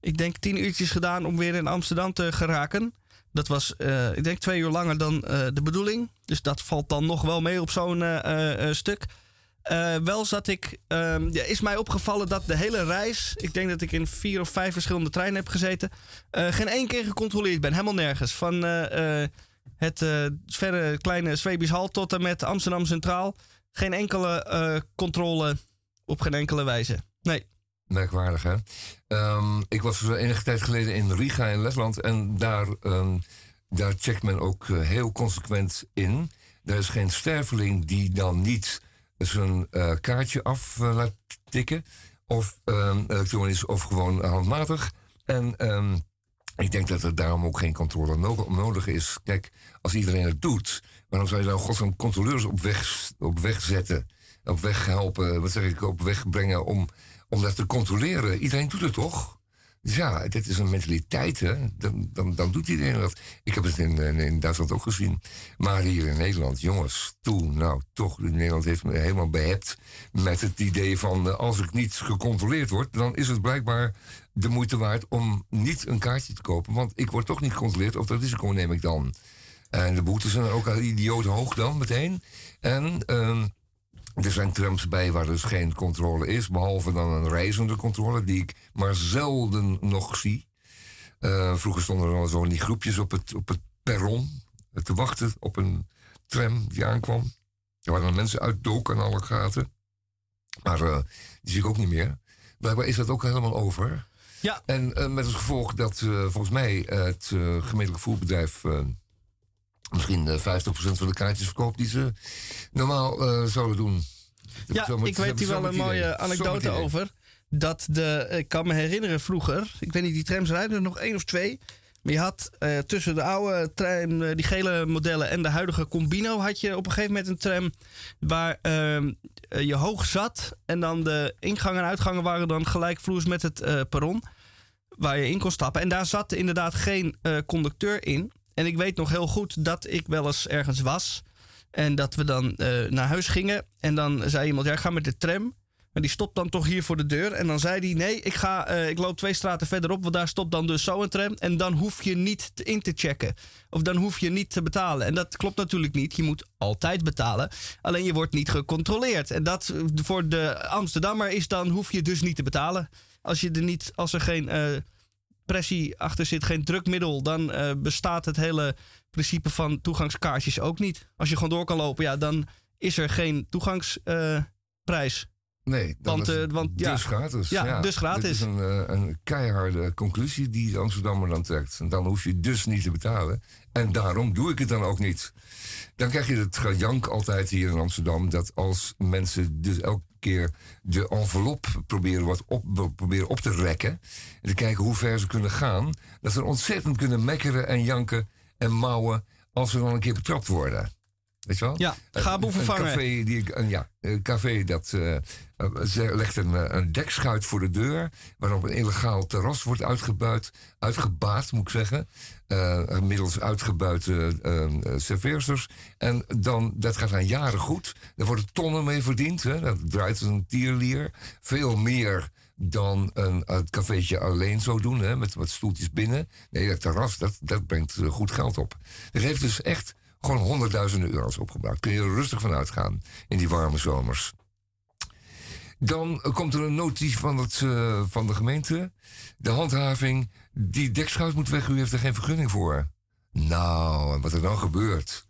ik denk, tien uurtjes gedaan om weer in Amsterdam te geraken. Dat was, eh, ik denk, twee uur langer dan de bedoeling. Dus dat valt dan nog wel mee op zo'n stuk. Wel zat ik, ehm, ja, is mij opgevallen dat de hele reis, ik denk dat ik in vier of vijf verschillende treinen heb gezeten, geen één keer gecontroleerd ben. Helemaal nergens. Van het eh, verre kleine Zwebisch Hal tot en met Amsterdam Centraal. Geen enkele eh, controle op geen enkele wijze. Nee. Merkwaardig, hè? Ehm, ik was eh, enige tijd geleden in Riga in Letland en daar, ehm, daar checkt men ook heel consequent in. Er is geen sterveling die dan niet zijn kaartje af laat tikken, of ehm, elektronisch of gewoon handmatig. En ik denk dat er daarom ook geen controle no- nodig is. Kijk, als iedereen het doet, waarom zou je dan godsnaam controleurs op weg, op weg zetten? Op weg helpen, wat zeg ik, op weg brengen om, om dat te controleren? Iedereen doet het toch? Ja, dit is een mentaliteit, hè? Dan, dan, dan doet iedereen dat. Ik heb het in, in, in Duitsland ook gezien. Maar hier in Nederland, jongens, toe, nou toch, Nederland heeft me helemaal behept met het idee van... eh, als ik niet gecontroleerd word, dan is het blijkbaar de moeite waard om niet een kaartje te kopen. Want ik word toch niet gecontroleerd, of dat risico neem ik dan. En de boetes zijn ook al idioot hoog dan, meteen. En... ehm, er zijn trams bij waar dus geen controle is, behalve dan een reizende controle, die ik maar zelden nog zie. Eh, vroeger stonden er al zo die groepjes op het, op het perron eh, te wachten op een tram die aankwam. Er waren dan mensen uitdoken aan alle gaten. Maar eh, die zie ik ook niet meer. Blijkbaar is dat ook helemaal over. Ja. En met het gevolg dat volgens mij het gemeentelijk voerbedrijf misschien eh, 50% van de kaartjes verkoopt die ze normaal eh, zouden doen. Ja, Zo met- ik weet hier wel een mooie anekdote over. Dat de, ik kan me herinneren vroeger, ik weet niet, die trams rijden er nog één of twee. Maar je had eh, tussen de oude tram, eh, die gele modellen en de huidige Combino... had je op een gegeven moment een tram waar ehm, eh, je hoog zat... en dan de ingangen en uitgangen waren dan gelijkvloers met het eh, perron... waar je in kon stappen. En daar zat inderdaad geen eh, conducteur in. En ik weet nog heel goed dat ik wel eens ergens was... en dat we dan eh, naar huis gingen. En dan zei iemand, ja, ga met de tram... Maar die stopt dan toch hier voor de deur. En dan zei hij: Nee, ik, ga, eh, ik loop twee straten verderop. Want daar stopt dan dus zo een tram. En dan hoef je niet in te checken. Of dan hoef je niet te betalen. En dat klopt natuurlijk niet. Je moet altijd betalen. Alleen je wordt niet gecontroleerd. En dat eh, voor de Amsterdammer is dan hoef je dus niet te betalen. Als, je er, niet, als er geen pressie achter zit, geen drukmiddel. dan eh, bestaat het hele principe van toegangskaartjes ook niet. Als je gewoon door kan lopen, ja, dan is er geen toegangsprijs. Nee, dan Want, is eh, het want, ja. dus gratis. Ja, dus gratis. Dit is een, eh, een keiharde conclusie die de Amsterdammer dan trekt. En dan hoef je dus niet te betalen. En daarom doe ik het dan ook niet. Dan krijg je het gejank altijd hier in Amsterdam... dat als mensen dus elke keer de envelop proberen, wat op, proberen op te rekken... en te kijken hoe ver ze kunnen gaan... dat ze ontzettend kunnen mekkeren en janken en mouwen... als ze dan een keer betrapt worden. Weet je wel? Ja, Een- vervangen. Een café, die een, ja, een café dat eh, eh, ze legt een, eh, een dekschuit voor de deur... waarop een illegaal terras wordt uitgebuit, uitgebaat, moet ik zeggen... eh, middels uitgebuite eh, eh, serveersters. En dan, dat gaat dan jaren goed. Daar worden tonnen mee verdiend. Hè. Dat draait een tierlier. Veel meer dan een, het cafeetje alleen zou doen, hè, met wat stoeltjes binnen. Nee, dat terras, dat, dat brengt goed geld op. Er heeft dus echt gewoon honderdduizenden euro's opgebracht. Kun je er rustig van uitgaan in die warme zomers. Dan komt er een notitie van, het, van de gemeente. De handhaving, die dekschuit moet weg, u heeft er geen vergunning voor. Nou, en wat er dan gebeurt.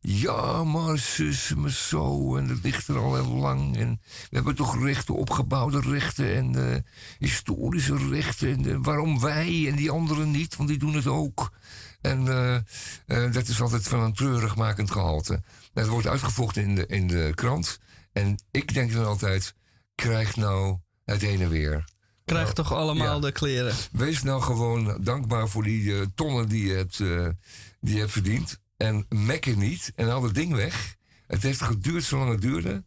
Ja, maar zus, me zo. En dat ligt er al heel lang. En we hebben toch rechten, opgebouwde rechten en eh, historische rechten. En, eh, waarom wij en die anderen niet? Want die doen het ook. En eh, dat is altijd van een treurigmakend gehalte. Dat wordt uitgevochten in de, in de krant. En ik denk dan altijd, krijg nou het ene weer. Krijg Nou, toch allemaal ja. de kleren. Wees nou gewoon dankbaar voor die eh, tonnen die je, hebt, eh, die je hebt verdiend. En mekker niet en haal het ding weg. Het heeft geduurd zolang het duurde.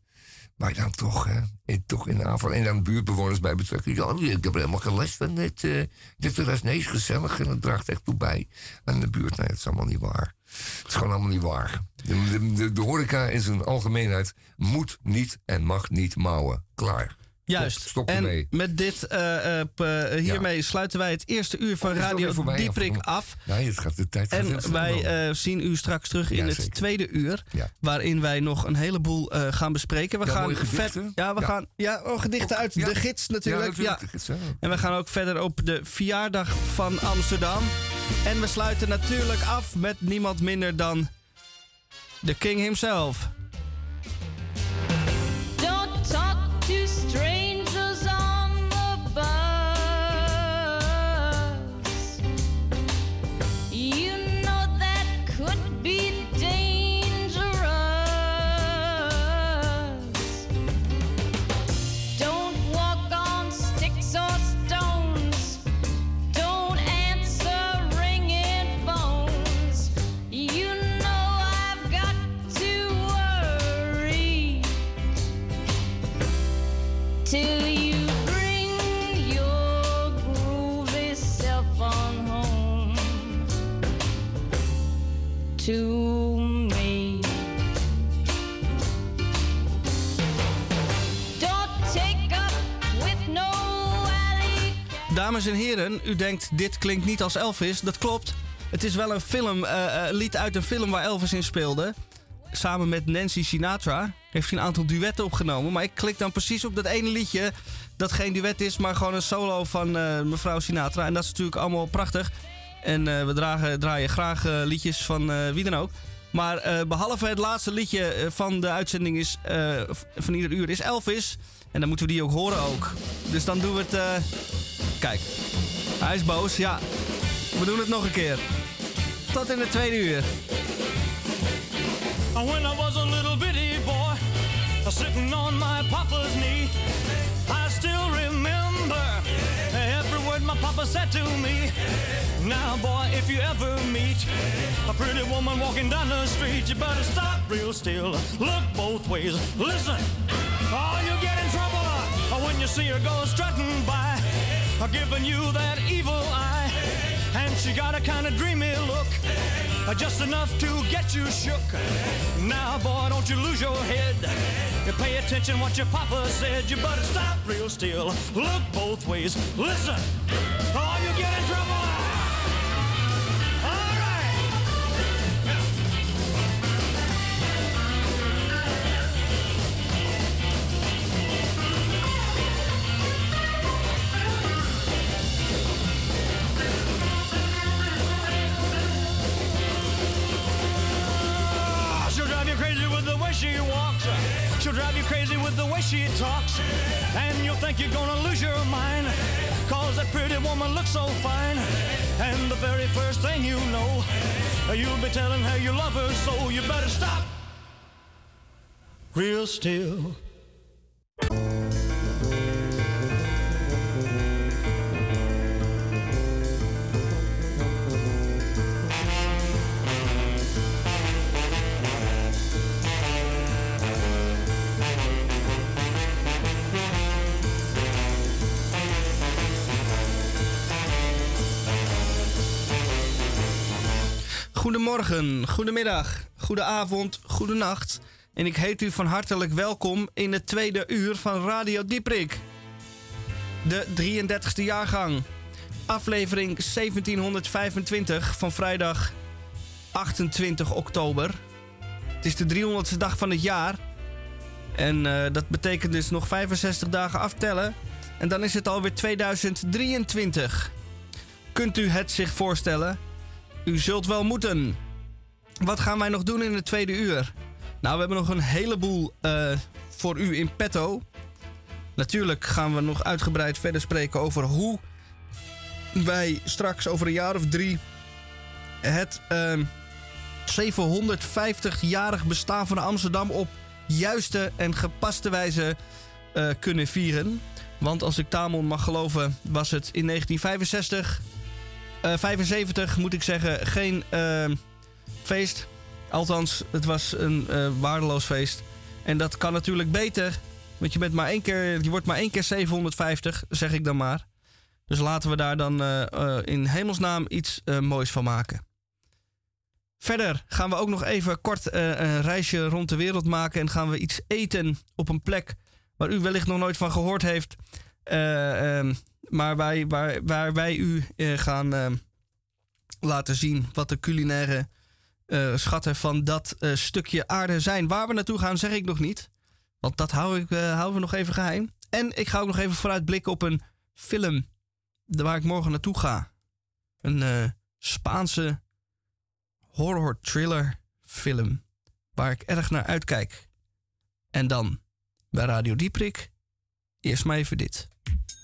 Maar dan toch, hè, in, toch in de aanval. En dan buurtbewoners bij betrekken. Ja, ik heb er helemaal geen les van dit, eh dit terras. Nee, is gezellig en het draagt echt toe bij. En de buurt, nee, het is allemaal niet waar. Het is gewoon allemaal niet waar. De, de, de, de horeca in zijn algemeenheid moet niet en mag niet mouwen. Klaar. Juist. En met dit, eh, eh, eh, hiermee sluiten wij het eerste uur van Oh, Radio? Dieprik af. Nee, het gaat de tijd En wij zien u straks terug in het zeker. tweede uur. Ja. Waarin wij nog een heleboel gaan bespreken. We Ja, gaan vet. Ja, we gaan. Ja, oh, gedichten uit de gids natuurlijk. Ja, Ja, natuurlijk. de gids, ja. En we gaan ook verder op de verjaardag van Amsterdam. En we sluiten natuurlijk af met niemand minder dan de King himself. Dames en heren, u denkt dit klinkt niet als Elvis. Dat klopt. Het is wel een film, eh, eh, lied uit een film waar Elvis in speelde. Samen met Nancy Sinatra heeft hij een aantal duetten opgenomen. Maar ik klik dan precies op dat ene liedje dat geen duet is, maar gewoon een solo van eh, mevrouw Sinatra. En dat is natuurlijk allemaal prachtig. En we dragen, draaien graag liedjes van wie dan ook. Maar eh, behalve het laatste liedje van de uitzending is, van ieder uur is Elvis. En dan moeten we die ook horen ook. Dus dan doen we het... Kijk, hij is boos. Ja, we doen het nog een keer. Tot in het tweede uur. When I was a little bitty boy, sitting on my papa's knee, I still remember every word my papa said to me, Now, boy, if you ever meet a pretty woman walking down the street, you better stop real still. Look both ways. Listen, oh, you get in trouble when you see her go strutting by, uh, giving you that evil eye. And she got a kind of dreamy look, just enough to get you shook. Now, boy, don't you lose your head. You pay attention what your papa said. You better stop real still. Look both ways. Listen, or you get in trouble. She walks. She'll drive you crazy with the way she talks. And you'll think you're gonna lose your mind. Cause that pretty woman looks so fine. And the very first thing you know, you'll be telling her you love her, so you better stop. Real still. Goedemorgen, goedemiddag, goedenavond, goedenacht. En ik heet u van hartelijk welkom in het tweede uur van Radio Dieprik. De 33ste jaargang. Aflevering 1725 van vrijdag 28 oktober. Het is de 300ste dag van het jaar. En eh, dat betekent dus nog 65 dagen aftellen. En dan is het alweer 2023. Kunt u het zich voorstellen? U zult wel moeten. Wat gaan wij nog doen in het tweede uur? Nou, we hebben nog een heleboel eh, voor u in petto. Natuurlijk gaan we nog uitgebreid verder spreken over hoe wij straks over een jaar of drie het ehm 750-jarig bestaan van Amsterdam op juiste en gepaste wijze eh, kunnen vieren. Want als ik Tamon mag geloven, was het in 1965 eh, 75 moet ik zeggen, geen eh, feest. Althans, het was een eh, waardeloos feest. En dat kan natuurlijk beter. Want je, bent maar één keer, je wordt maar één keer 750, zeg ik dan maar. Dus laten we daar dan eh, eh, in hemelsnaam iets eh, moois van maken. Verder gaan we ook nog even kort eh, een reisje rond de wereld maken. En gaan we iets eten op een plek waar u wellicht nog nooit van gehoord heeft. Eh, ehm, maar wij, waar, waar wij u eh, gaan ehm, laten zien wat de culinaire eh, schatten van dat stukje aarde zijn. Waar we naartoe gaan, zeg ik nog niet. Want dat hou ik, houden we nog even geheim. En ik ga ook nog even vooruitblikken op een film waar ik morgen naartoe ga. Een Spaanse horror thriller film waar ik erg naar uitkijk. En dan bij Radio Dieprik. Eerst maar even dit.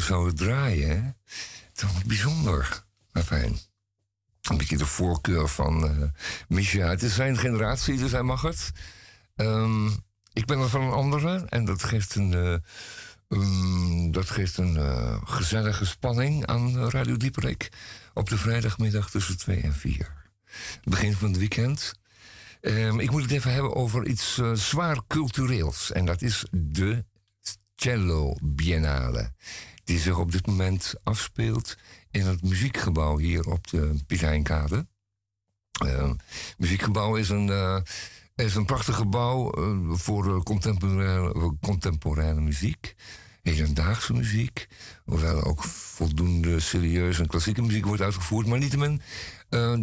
Zouden draaien, hè? Toch bijzonder. Maar fijn. Een beetje de voorkeur van Misha. Het is zijn generatie, dus hij mag het. Ehm, ik ben er van een andere en dat geeft een, eh, dat geeft een eh, gezellige spanning aan Radio Dieperik. Op de vrijdagmiddag tussen 2 en 4. Begin van het weekend. Ehm, ik moet het even hebben over iets zwaar cultureels. En dat is de Cello Biennale. Die zich op dit moment afspeelt in het muziekgebouw hier op de Piet Heinkade. Eh, muziekgebouw is een, eh, is een prachtig gebouw eh, voor contemporaire, contemporaire muziek. Hedendaagse muziek. Hoewel ook voldoende serieuze en klassieke muziek wordt uitgevoerd. Maar niettemin,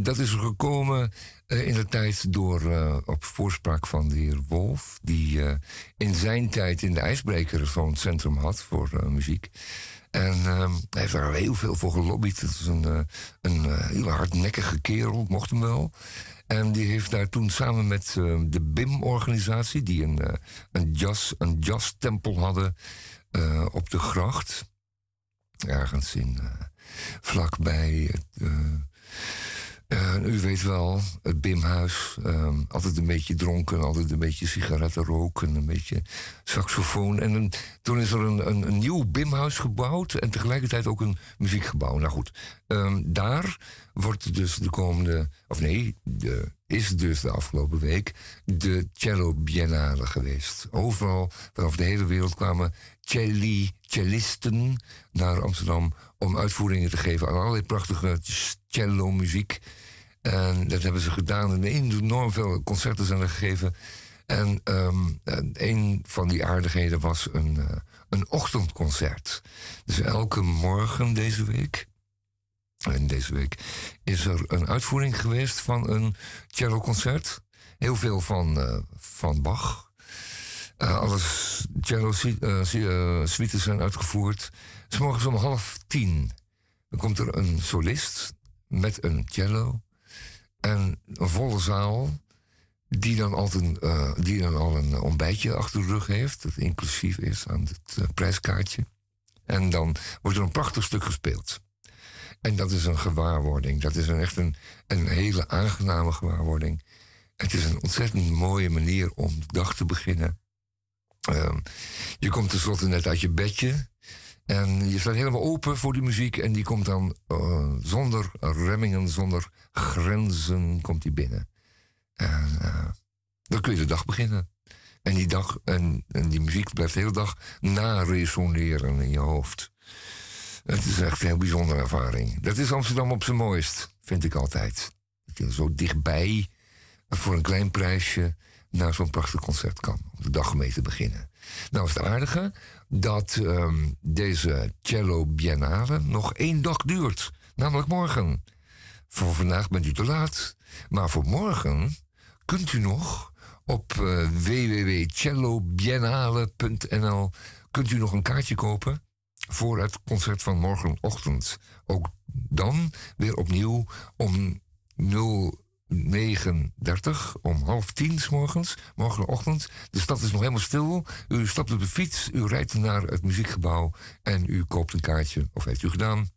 dat is gekomen in de tijd door, op voorspraak van de heer Wolf. Die in zijn tijd in de IJsbreker zo'n centrum had voor muziek. En ehm, hij heeft daar heel veel voor gelobbyd. Het is een, eh, een eh, hele hardnekkige kerel, mocht hem wel. En die heeft daar toen samen met eh, de BIM-organisatie... die een, eh, een, jazz, een jazztempel hadden op de gracht... ergens in, vlakbij... eh, u weet wel, het Bimhuis. ehm, altijd een beetje dronken, altijd een beetje sigaretten roken, een beetje saxofoon. En een- toen is er een nieuw Bimhuis gebouwd en tegelijkertijd ook een muziekgebouw. Nou goed, ehm, daar wordt dus de komende, of nee, de, is dus de afgelopen week de Cello Biennale geweest. Overal, vanaf de hele wereld kwamen celli, cellisten naar Amsterdam om uitvoeringen te geven aan allerlei prachtige cello-muziek. En dat hebben ze gedaan en enorm veel concerten zijn er gegeven. En ehm, en een van die aardigheden was een, eh, een ochtendconcert. Dus elke morgen deze week. En deze week is er een uitvoering geweest van een celloconcert. Heel veel van, eh, van Bach. Eh, alles cello suites zijn uitgevoerd. S morgens om half tien. Dan komt er een solist met een cello. En een volle zaal. Die dan, altijd, eh, die dan al een ontbijtje achter de rug heeft. Dat inclusief is aan het eh, prijskaartje. En dan wordt er een prachtig stuk gespeeld. En dat is een gewaarwording. Dat is een, echt een, een hele aangename gewaarwording. Het is een ontzettend mooie manier om de dag te beginnen. Ehm, je komt tenslotte net uit je bedje. En je staat helemaal open voor die muziek. En die komt dan eh, zonder remmingen, zonder grenzen, komt die binnen. En eh, dan kun je de dag beginnen. En die, dag, en, en die muziek blijft de hele dag na-resoneren in je hoofd. Het is echt een heel bijzondere ervaring. Dat is Amsterdam op zijn mooist, vind ik altijd. Dat je zo dichtbij voor een klein prijsje naar zo'n prachtig concert kan. Om de dag mee te beginnen. Nou is het aardige dat ehm, deze Cello Biennale nog één dag duurt. Namelijk morgen. Voor vandaag bent u te laat. Maar voor morgen kunt u nog op eh www.cellobiennale.nl kunt u nog een kaartje kopen voor het concert van morgenochtend. Ook dan weer opnieuw om 0930, om half tien 's morgens, morgenochtend. De stad is nog helemaal stil. U stapt op de fiets, u rijdt naar het muziekgebouw en u koopt een kaartje, of heeft u gedaan.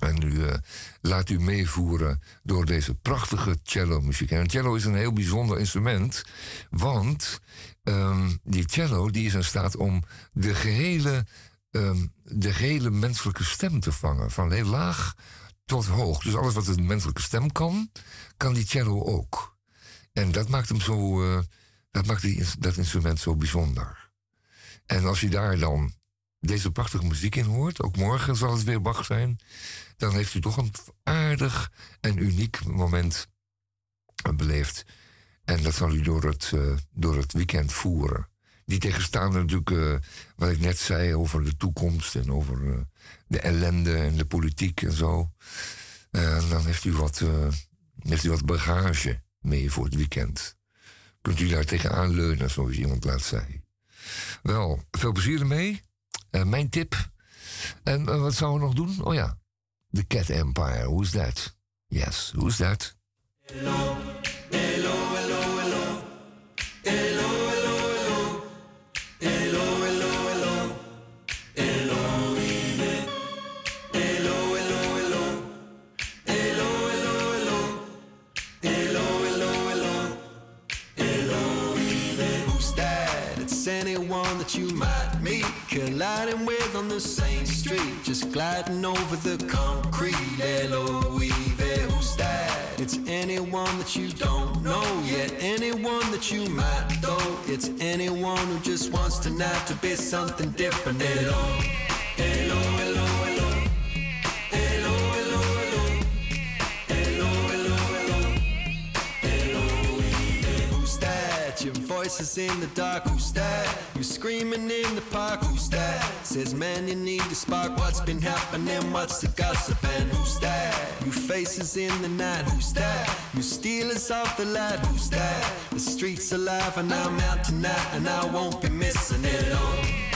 En u eh, laat u meevoeren door deze prachtige cello-muziek. En cello is een heel bijzonder instrument, want ehm, die cello die is in staat om de gehele, ehm, de gehele menselijke stem te vangen. Van heel laag tot hoog. Dus alles wat een menselijke stem kan, kan die cello ook. En dat maakt hem zo, eh, dat maakt die, dat instrument zo bijzonder. En als je daar dan deze prachtige muziek in hoort, ook morgen zal het weer Bach zijn, dan heeft u toch een aardig en uniek moment beleefd. En dat zal u door het, eh, door het weekend voeren. Die tegenstaande natuurlijk, eh, wat ik net zei over de toekomst en over eh, de ellende en de politiek en zo. En dan heeft u, wat, eh, heeft u wat bagage mee voor het weekend. Kunt u daar tegenaan leunen, zoals iemand laatst zei. Wel, veel plezier ermee. Eh, mijn tip. En eh, wat zouden we nog doen? Oh ja, The Cat Empire. Who's that? Yes, who's that? Hello. Colliding with on the same street, just gliding over the concrete. L-O-E-V, who's that? It's anyone that you don't know yet, anyone that you might know. It's anyone who just wants tonight to be something different. Hello, hello, that? Your voice is in the dark, who's that? You screaming in the park, who's that? Says, man, you need to spark. What's been happening? What's the gossip? And who's that? You faces in the night, who's that? You stealers of the light, who's that? The streets alive, and I'm out tonight, and I won't be missing it. Hello,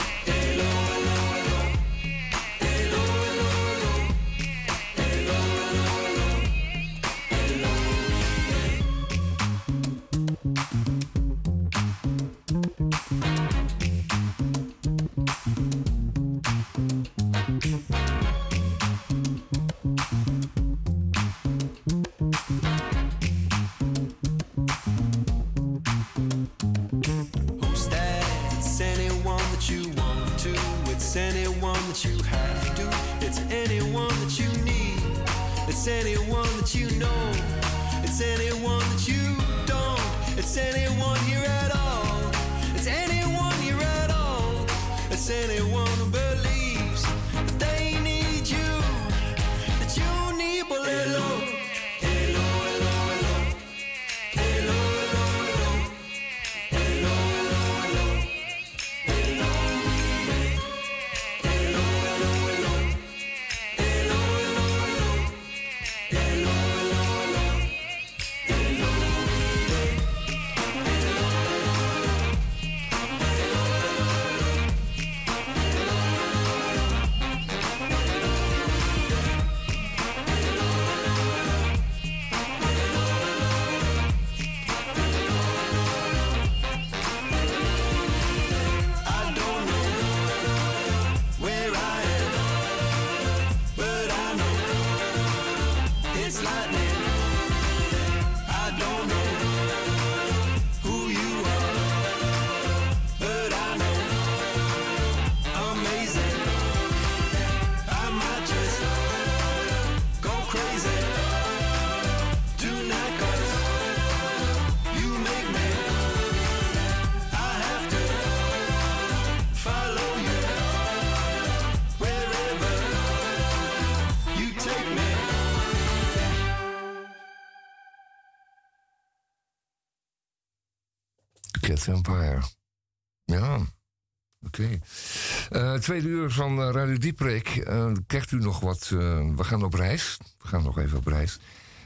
Eh, tweede uur van eh, Radio Diepreek. Eh, krijgt u nog wat? we gaan op reis. We gaan nog even op reis.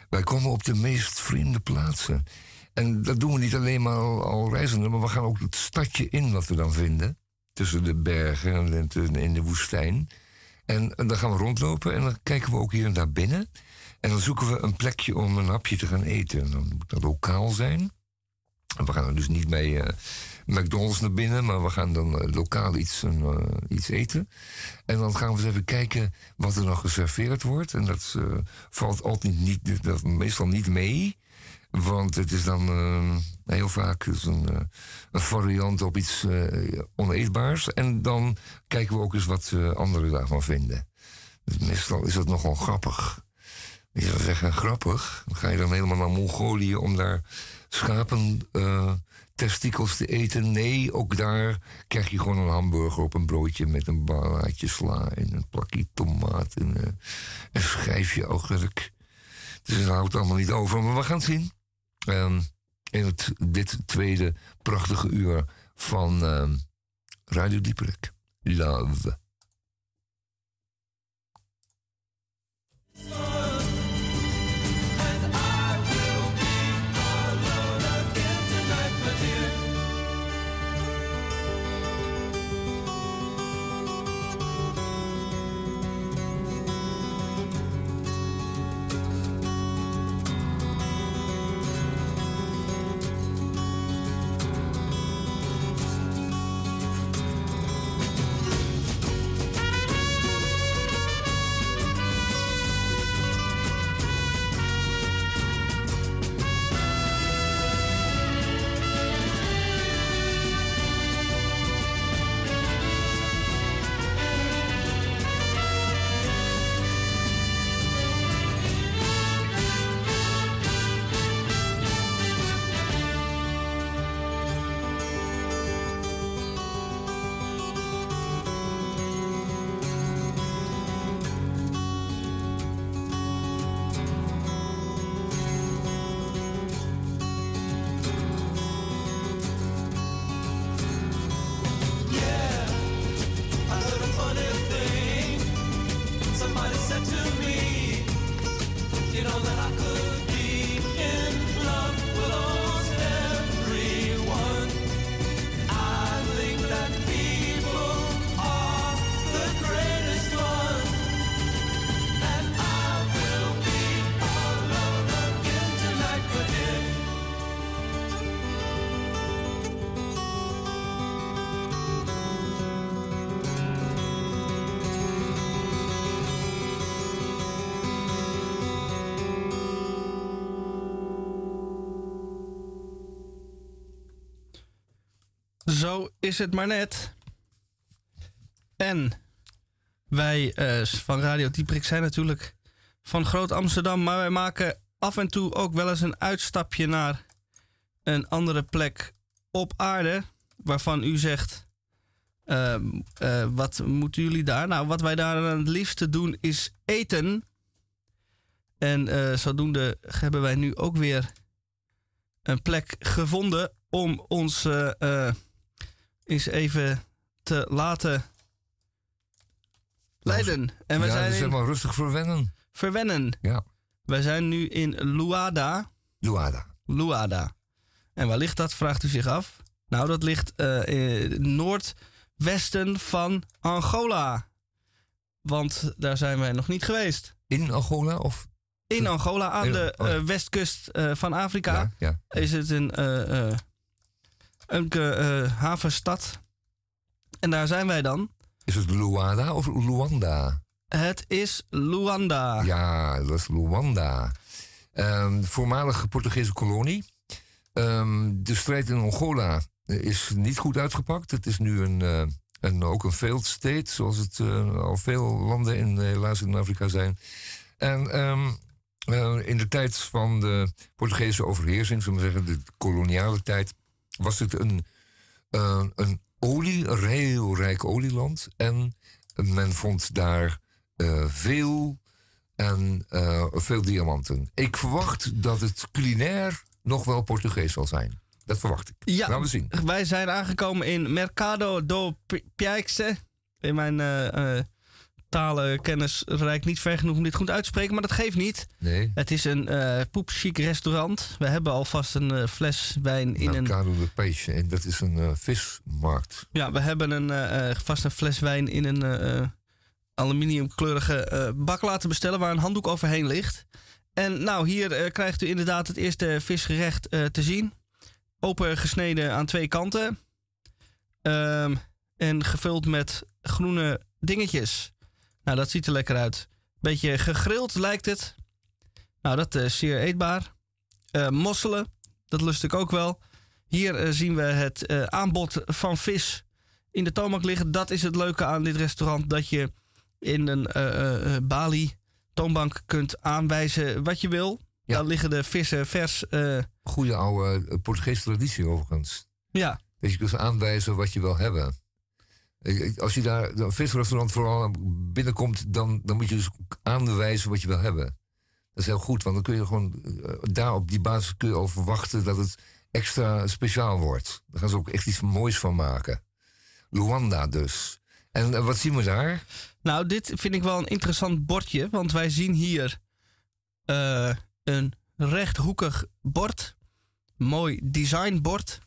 Wij komen op de meest vreemde plaatsen. En dat doen we niet alleen maar al, al reizende, maar we gaan ook het stadje in wat we dan vinden. Tussen de bergen en in de woestijn. En, en dan gaan we rondlopen en dan kijken we ook hier naar binnen. En dan zoeken we een plekje om een hapje te gaan eten. En dan moet dat lokaal zijn. En we gaan er dus niet mee McDonald's naar binnen, maar we gaan dan eh, lokaal iets, eh, iets eten. En dan gaan we eens even kijken wat er nog geserveerd wordt. En dat eh, valt altijd niet, dat, meestal niet mee. Want het is dan heel vaak een, een variant op iets oneetbaars. En dan kijken we ook eens wat anderen daarvan vinden. Dus meestal is dat nogal grappig. Ik zou zeggen, grappig. Dan ga je dan helemaal naar Mongolië om daar schapen testikels te eten. Nee, ook daar krijg je gewoon een hamburger op een broodje met een balaatje sla en een plakje tomaat en eh, een schijfje augurk. Dus het houdt allemaal niet over, maar we gaan zien. Ehm, in het, dit tweede prachtige uur van ehm, Radio Dieperik. Love. Is het maar net. En wij eh, van Radio Dieprik zijn natuurlijk van Groot Amsterdam, maar wij maken af en toe ook wel eens een uitstapje naar een andere plek op aarde, waarvan u zegt, ehm, eh, wat moeten jullie daar? Nou, wat wij daar het liefste doen is eten. En eh, zodoende hebben wij nu ook weer een plek gevonden om ons eens even te laten leiden. En we ja, zijn dus in rustig verwennen. Verwennen. Ja. Wij zijn nu in Luada. Luada. Luada. En waar ligt dat, vraagt u zich af? Nou, dat ligt eh, in het noordwesten van Angola. Want daar zijn wij nog niet geweest. In Angola of? In Angola, aan de eh, westkust eh, van Afrika, Ja, is het een, een eh, havenstad. En daar zijn wij dan. Is het Luanda of Luanda? Het is Luanda. Ja, dat is Luanda. Ehm, voormalige Portugese kolonie. Ehm, de strijd in Angola is niet goed uitgepakt. Het is nu een, eh, een, ook een failed state, zoals het eh, al veel landen in, helaas in Afrika zijn. En ehm, eh, in de tijd van de Portugese overheersing, zullen we zeggen, de koloniale tijd, was het een, eh, een olie, een heel rijk olieland. En men vond daar eh, veel en eh, veel diamanten. Ik verwacht dat het culinair nog wel Portugees zal zijn. Dat verwacht ik. Ja, Gaan we zien. wij zijn aangekomen in Mercado do Pi- Piaixe. In mijn talenkennis reikt niet ver genoeg om dit goed uit te spreken, maar dat geeft niet. Nee. Het is een eh poepchic restaurant. We hebben alvast een eh, fles wijn in een... Mercado de Peixe. En dat is een eh, vismarkt. Ja, we hebben een, vast een fles wijn in een aluminiumkleurige bak laten bestellen waar een handdoek overheen ligt. En nou, hier krijgt u inderdaad het eerste visgerecht te zien. Open gesneden aan twee kanten. Ehm, en gevuld met groene dingetjes. Nou, dat ziet er lekker uit. Beetje gegrild lijkt het. Nou, dat is zeer eetbaar. Eh, mosselen, dat lust ik ook wel. Hier eh, zien we het eh, aanbod van vis in de toonbank liggen. Dat is het leuke aan dit restaurant. Dat je in een eh, eh, eh, Bali toonbank kunt aanwijzen wat je wil. Dan liggen de vissen vers. eh, Goede oude eh, Portugese traditie overigens. ja, Dat je kunt aanwijzen wat je wil hebben. Als je daar een visrestaurant vooral binnenkomt, dan, dan moet je dus aanwijzen wat je wil hebben. Dat is heel goed, want dan kun je gewoon eh, daar op die basis kun je al verwachten dat het extra speciaal wordt. Daar gaan ze ook echt iets moois van maken. Luanda dus. En eh, wat zien we daar? Nou, dit vind ik wel een interessant bordje. Want wij zien hier eh, een rechthoekig bord. Mooi designbord.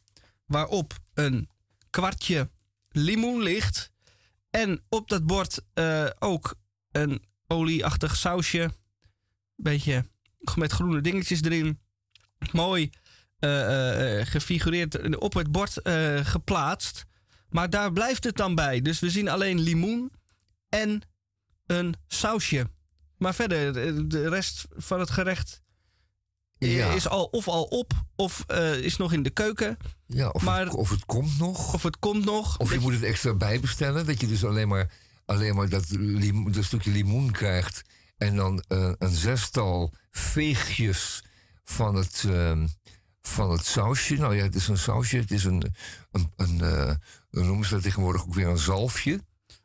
Waarop een kwartje limoen ligt. En op dat bord eh, ook een olieachtig sausje. Beetje met groene dingetjes erin. Mooi eh, eh, gefigureerd op het bord geplaatst. Maar daar blijft het dan bij. Dus we zien alleen limoen en een sausje. Maar verder, de- rest van het gerecht Ja. is al, of al op of eh, is nog in de keuken. Ja, of, Maar- het, of het komt nog. Of het komt nog. Of je moet het extra bijbestellen. Dat je dus alleen maar, alleen maar dat, limo- dat stukje limoen krijgt. En dan eh, een zestal veegjes van het, ehm, van het sausje. Nou ja, het is een sausje. Het is een, een, een eh, hoe noemen ze dat tegenwoordig ook weer een zalfje.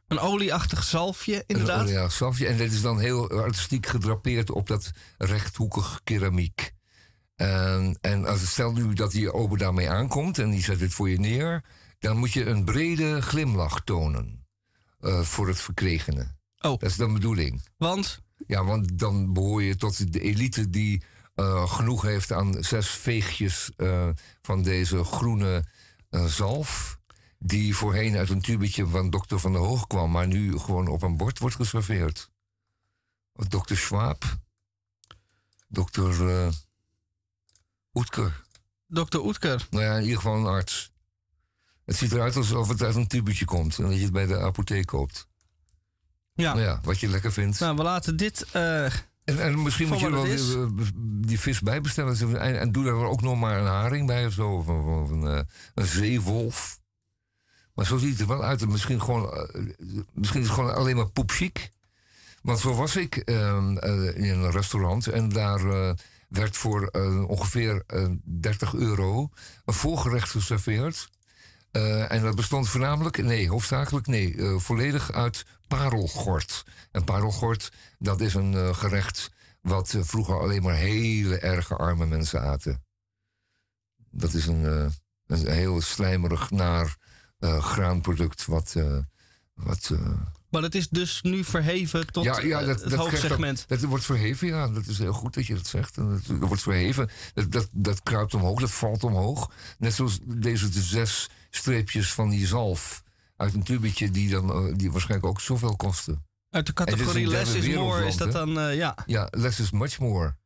Een olieachtig zalfje, inderdaad. Een, zalfje. En dat is dan heel artistiek gedrapeerd op dat rechthoekig keramiek. En, en als stel nu dat die ober daarmee aankomt en die zet dit voor je neer, dan moet je een brede glimlach tonen eh, voor het verkregene. Oh. Dat is de bedoeling. Want? Ja, want dan behoor je tot de elite die eh, genoeg heeft aan zes veegjes eh, van deze groene zalf. Die voorheen uit een tubetje van dokter Van der Hoog kwam, maar nu gewoon op een bord wordt geserveerd. Dokter Schwab. Dokter Oetker. Dokter Oetker. Nou ja, in ieder geval een arts. Het ziet eruit alsof het uit een tubetje komt en dat je het bij de apotheek koopt. Ja. Nou ja, wat je lekker vindt. Nou, we laten dit. eh, En, en misschien moet je wel weer, eh, die vis bijbestellen. En, en doe daar ook nog maar een haring bij of zo. Of, of- of een, eh, een zeewolf. Maar zo ziet het er wel uit. En Misschien, gewoon, eh, misschien is het gewoon alleen maar poepchic. Want zo was ik ehm, eh, in een restaurant. En daar eh, werd voor eh, ongeveer eh, 30 euro een voorgerecht geserveerd. Eh, en dat bestond voornamelijk, nee, hoofdzakelijk, nee, eh, volledig uit parelgort. En parelgort, dat is een eh, gerecht wat eh, vroeger alleen maar hele erge arme mensen aten. Dat is een, eh, een heel slijmerig, naar eh, graanproduct wat... eh, wat eh, maar het is dus nu verheven tot ja, ja, eh, dat, het dat. Dat, dat wordt verheven, ja. Dat is heel goed dat je dat zegt. Dat, dat wordt verheven. Dat, dat, dat kruipt omhoog, dat valt omhoog. Net zoals deze de zes streepjes van die zalf uit een tubetje... die, dan, eh, die waarschijnlijk ook zoveel kosten. Uit de categorie less is more is dat dan, eh, ja. Ja, less is much more.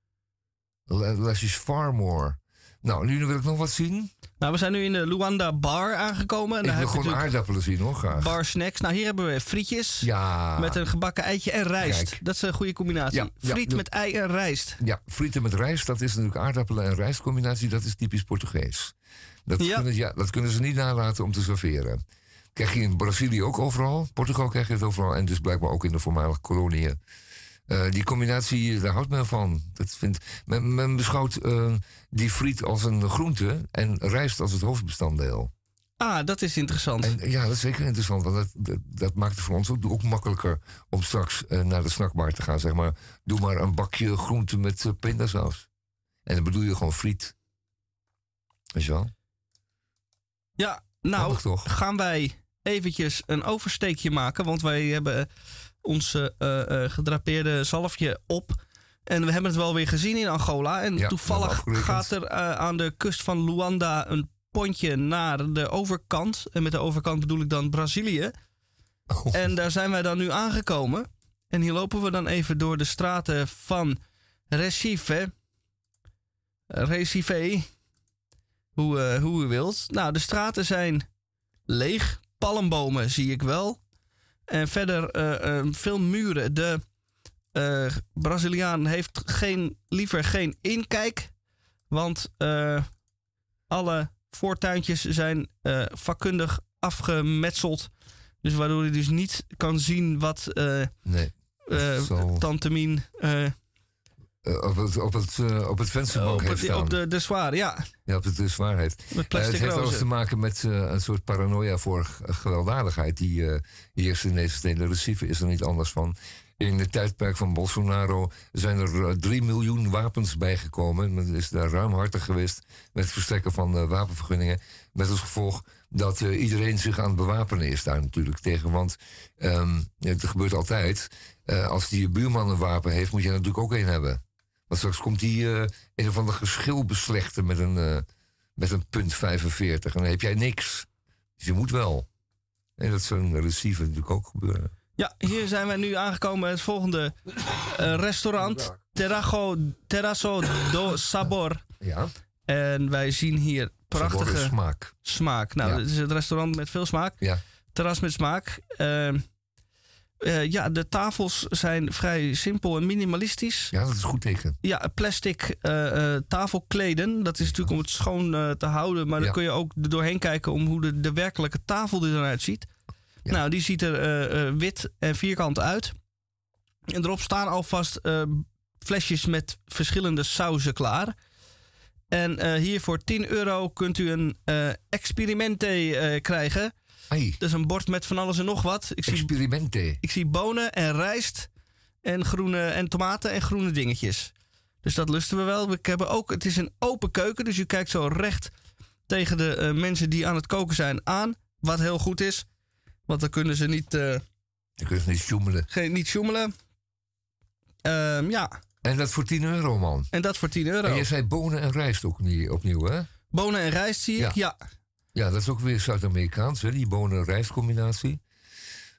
Le- Less is far more. Nou, nu wil ik nog wat zien. Nou, we zijn nu in de Luanda Bar aangekomen. En daar heb gewoon aardappelen zien, hoor, graag. bar snacks. Nou, hier hebben we frietjes. Ja. Met een gebakken eitje en rijst. Kijk. Dat is een goede combinatie. Ja, Friet met ei en rijst. Ja, frieten met rijst, dat is natuurlijk aardappelen en rijstcombinatie, dat is typisch Portugees. Dat, Ja. Kunnen, ja, dat kunnen ze niet nalaten om te serveren. Krijg je in Brazilië ook overal, Portugal krijg je het overal en dus blijkbaar ook in de voormalige koloniën. Eh, die combinatie, daar houdt men van. Dat vindt, men, men beschouwt eh, die friet als een groente en rijst als het hoofdbestanddeel. Ah, dat is interessant. En ja, dat is zeker interessant, want dat, dat, dat maakt het voor ons ook, ook makkelijker om straks eh, naar de snackbar te gaan. Zeg maar, doe maar een bakje groente met pindasaus. En dan bedoel je gewoon friet. Weet je wel? Ja, nou toch? gaan wij eventjes een oversteekje maken. Want wij hebben ons eh, eh, gedrapeerde zalfje op. En we hebben het wel weer gezien in Angola. En Ja, toevallig gaat er eh, aan de kust van Luanda een pontje naar de overkant. En met de overkant bedoel ik dan Brazilië. Oh. En daar zijn wij dan nu aangekomen. En hier lopen we dan even door de straten van Recife. Recife. Hoe, hoe u wilt. Nou, de straten zijn leeg. Palmbomen zie ik wel. En verder eh, eh, veel muren. De eh, Braziliaan heeft geen, liever geen inkijk. Want eh, alle voortuintjes zijn vakkundig afgemetseld. Dus waardoor hij dus niet kan zien wat Nee. zal- Tante Eh, op, het, op, het, eh, op het vensterbank op, heeft het, staan. op de, de zwaar, ja. Ja, op het de zwaarheid. Met Eh, het heeft alles te maken met een soort paranoia voor gewelddadigheid. Die heerst in deze steden. Recife is er niet anders van. In het tijdperk van Bolsonaro zijn er eh, 3 miljoen wapens bijgekomen. Men is daar ruimhartig geweest met het verstrekken van wapenvergunningen. Met als gevolg dat iedereen zich aan het bewapenen is daar natuurlijk tegen. Want ehm, het gebeurt altijd. als die buurman een wapen heeft, moet je er natuurlijk ook een hebben. Want straks komt die eh, een of ander geschil beslechten met een, eh, met een punt 45. En dan heb jij niks. Dus je moet wel. En dat zou een receiver natuurlijk ook gebeuren. Ja, hier zijn wij nu aangekomen bij het volgende eh, restaurant. Terrago, Terrasso do Sabor. Ja. En wij zien hier prachtige... Smaak. Smaak. Nou, Ja. dit is het restaurant met veel smaak. Ja. Terras met smaak. Ehm, eh, ja, de tafels zijn vrij simpel en minimalistisch. Ja, dat is goed teken. Ja, plastic eh, eh, tafelkleden. Dat is natuurlijk om het schoon te houden. Maar dan kun je ook er doorheen kijken om hoe de, de werkelijke tafel er dan uitziet. Nou, die ziet er wit en vierkant uit. En erop staan alvast flesjes met verschillende sauzen klaar. En hier voor 10 euro kunt u een experimente krijgen. Hey. Dat is een bord met van alles en nog wat. Ik zie, Experimente. ik zie bonen en rijst en, groene, en tomaten en groene dingetjes. Dus dat lusten we wel. We hebben ook, het is een open keuken, dus u kijkt zo recht tegen de eh, mensen die aan het koken zijn aan. Wat heel goed is, want dan kunnen ze niet, eh, Je kunt niet sjoemelen. geen, niet sjoemelen. Ehm, ja, En dat voor 10 euro, man. En dat voor 10 euro. En je zei bonen en rijst ook niet opnieuw, hè? Bonen en rijst zie ik, ja. Ja, dat is ook weer Zuid-Amerikaans, die bonen- en rijstcombinatie.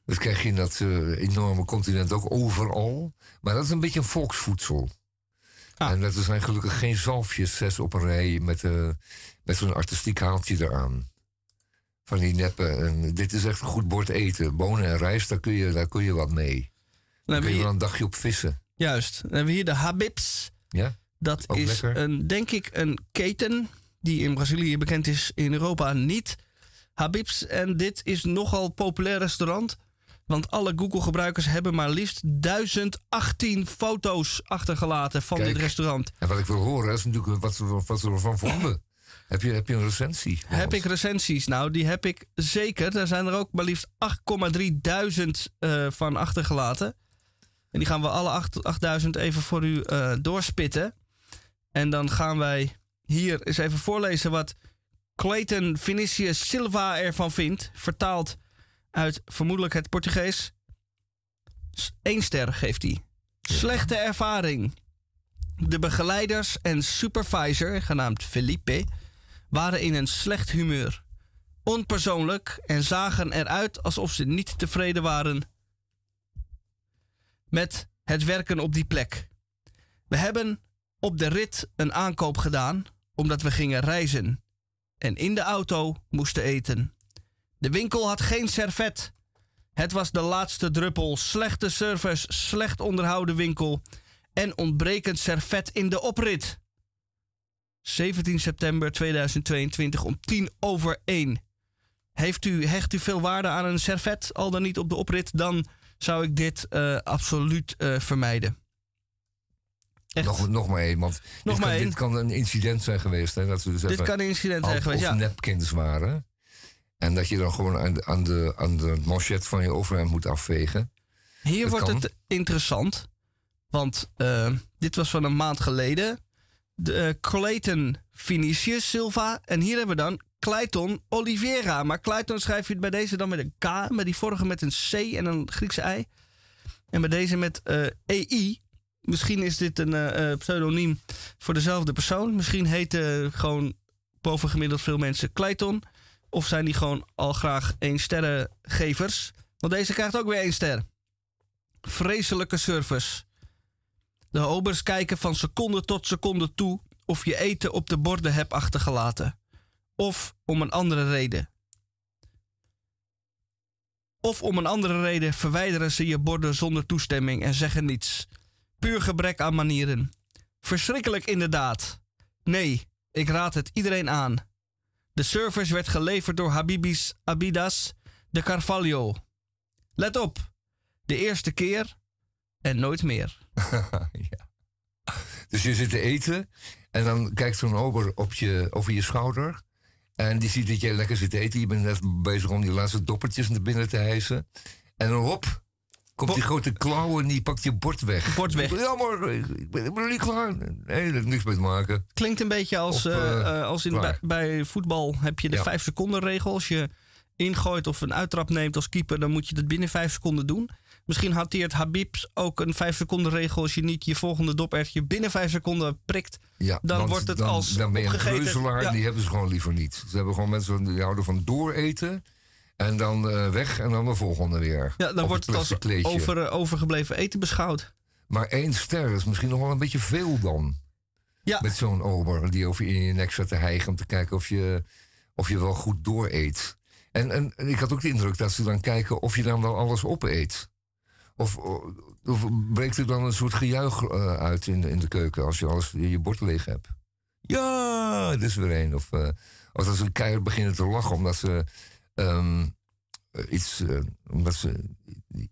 Dat krijg je in dat eh, enorme continent ook overal. Maar dat is een beetje een volksvoedsel. Ah. En dat zijn gelukkig geen zalfjes, zes op een rij, met, eh, met zo'n artistiek haaltje eraan. Van die neppen. En dit is echt een goed bord eten. Bonen en rijst, daar kun je, daar kun je wat mee. Dan kun je hier, wel een dagje op vissen. juist. Dan hebben we hier de Habibs. Ja? Dat Ook is lekker. een, denk ik een keten die in Brazilië bekend is, in Europa niet. Habibs. En dit is nogal populair restaurant. Want alle Google-gebruikers hebben maar liefst 1018 foto's achtergelaten van Kijk. dit restaurant. En wat ik wil horen, is natuurlijk wat ze, wat ze ervan vonden. Heb je, heb je een recensie? Heb ik recensies? Nou, die heb ik zeker. Daar zijn er ook maar liefst 8,3 duizend eh, van achtergelaten. En die gaan we alle 8 8000 even voor u eh, doorspitten. En dan gaan wij hier eens even voorlezen wat Clayton Vinicius Silva ervan vindt. Vertaald uit vermoedelijk het Portugees. Eén ster geeft hij. Slechte ervaring. De begeleiders en supervisor, genaamd Felipe, waren in een slecht humeur. Onpersoonlijk en zagen eruit alsof ze niet tevreden waren met het werken op die plek. We hebben op de rit een aankoop gedaan omdat we gingen reizen en in de auto moesten eten. De winkel had geen servet. Het was de laatste druppel. Slechte service, slecht onderhouden winkel en ontbrekend servet in de oprit. 17 september 2022 om 10 over 1. Heeft u, hecht u veel waarde aan een servet, al dan niet op de oprit, dan zou ik dit eh, absoluut eh, vermijden. Echt. Nog, nog maar één, want Nog dit, maar kan, één. dit kan een incident zijn geweest. Hè, dat ze dus Dit kan een incident zijn geweest, ja. nepkins waren. En dat je dan gewoon aan de, aan de, aan de manchet van je overhemd moet afvegen. Hier Dat wordt kan. het interessant, want eh, dit was van een maand geleden. De, eh, Clayton Vinicius Silva. En hier hebben we dan Clayton Oliveira. Maar Clayton schrijf je het bij deze dan met een K. Bij die vorige met een C en een Griekse I. En bij deze met eh, EI. Misschien is dit een eh, eh, pseudoniem voor dezelfde persoon. Misschien heten gewoon bovengemiddeld veel mensen Clayton. Of zijn die gewoon al graag één sterrengevers. Want deze krijgt ook weer één ster. Vreselijke service. De obers kijken van seconde tot seconde toe of je eten op de borden hebt achtergelaten. Of om een andere reden. Of om een andere reden verwijderen ze je borden zonder toestemming en zeggen niets. Puur gebrek aan manieren. Verschrikkelijk inderdaad. Nee, ik raad het iedereen aan. De service werd geleverd door Habibis Abidas de Carvalho. Let op, de eerste keer en nooit meer. [laughs] ja. Dus je zit te eten en dan kijkt zo'n ober op je, over je schouder. En die ziet dat jij lekker zit te eten. Je bent net bezig om die laatste doppertjes naar binnen te hijsen. En dan hop, komt die grote klauw en die pakt je bord weg. Bord weg. Jammer, ik ben, ik ben niet klaar. Nee, dat heeft niks mee te maken. Klinkt een beetje als, Of, eh, eh, eh, als in, bij, bij voetbal heb je de Ja. vijf seconden regel. Als je ingooit of een uittrap neemt als keeper, dan moet je dat binnen vijf seconden doen. Misschien hanteert Habibs ook een vijf seconden regel. Als je niet je volgende dopertje binnen vijf seconden prikt, Ja, dan wordt het dan, als Dan ben je een Ja. die hebben ze gewoon liever niet. Ze hebben gewoon mensen die houden van dooreten. En dan eh, weg en dan de volgende weer. Ja, dan wordt het als over, eh, overgebleven eten beschouwd. Maar één ster is misschien nog wel een beetje veel dan. Ja. Met zo'n ober die over je in je nek zat te hijgen om te kijken of je, of je wel goed dooreet. En, en, en ik had ook de indruk dat ze dan kijken of je dan wel alles opeet. Of, of breekt er dan een soort gejuich eh, uit in, in de keuken als je alles in je bord leeg hebt? Ja, dit is weer één. Of, eh, of dat ze keihard beginnen te lachen omdat ze eh, iets, eh, omdat ze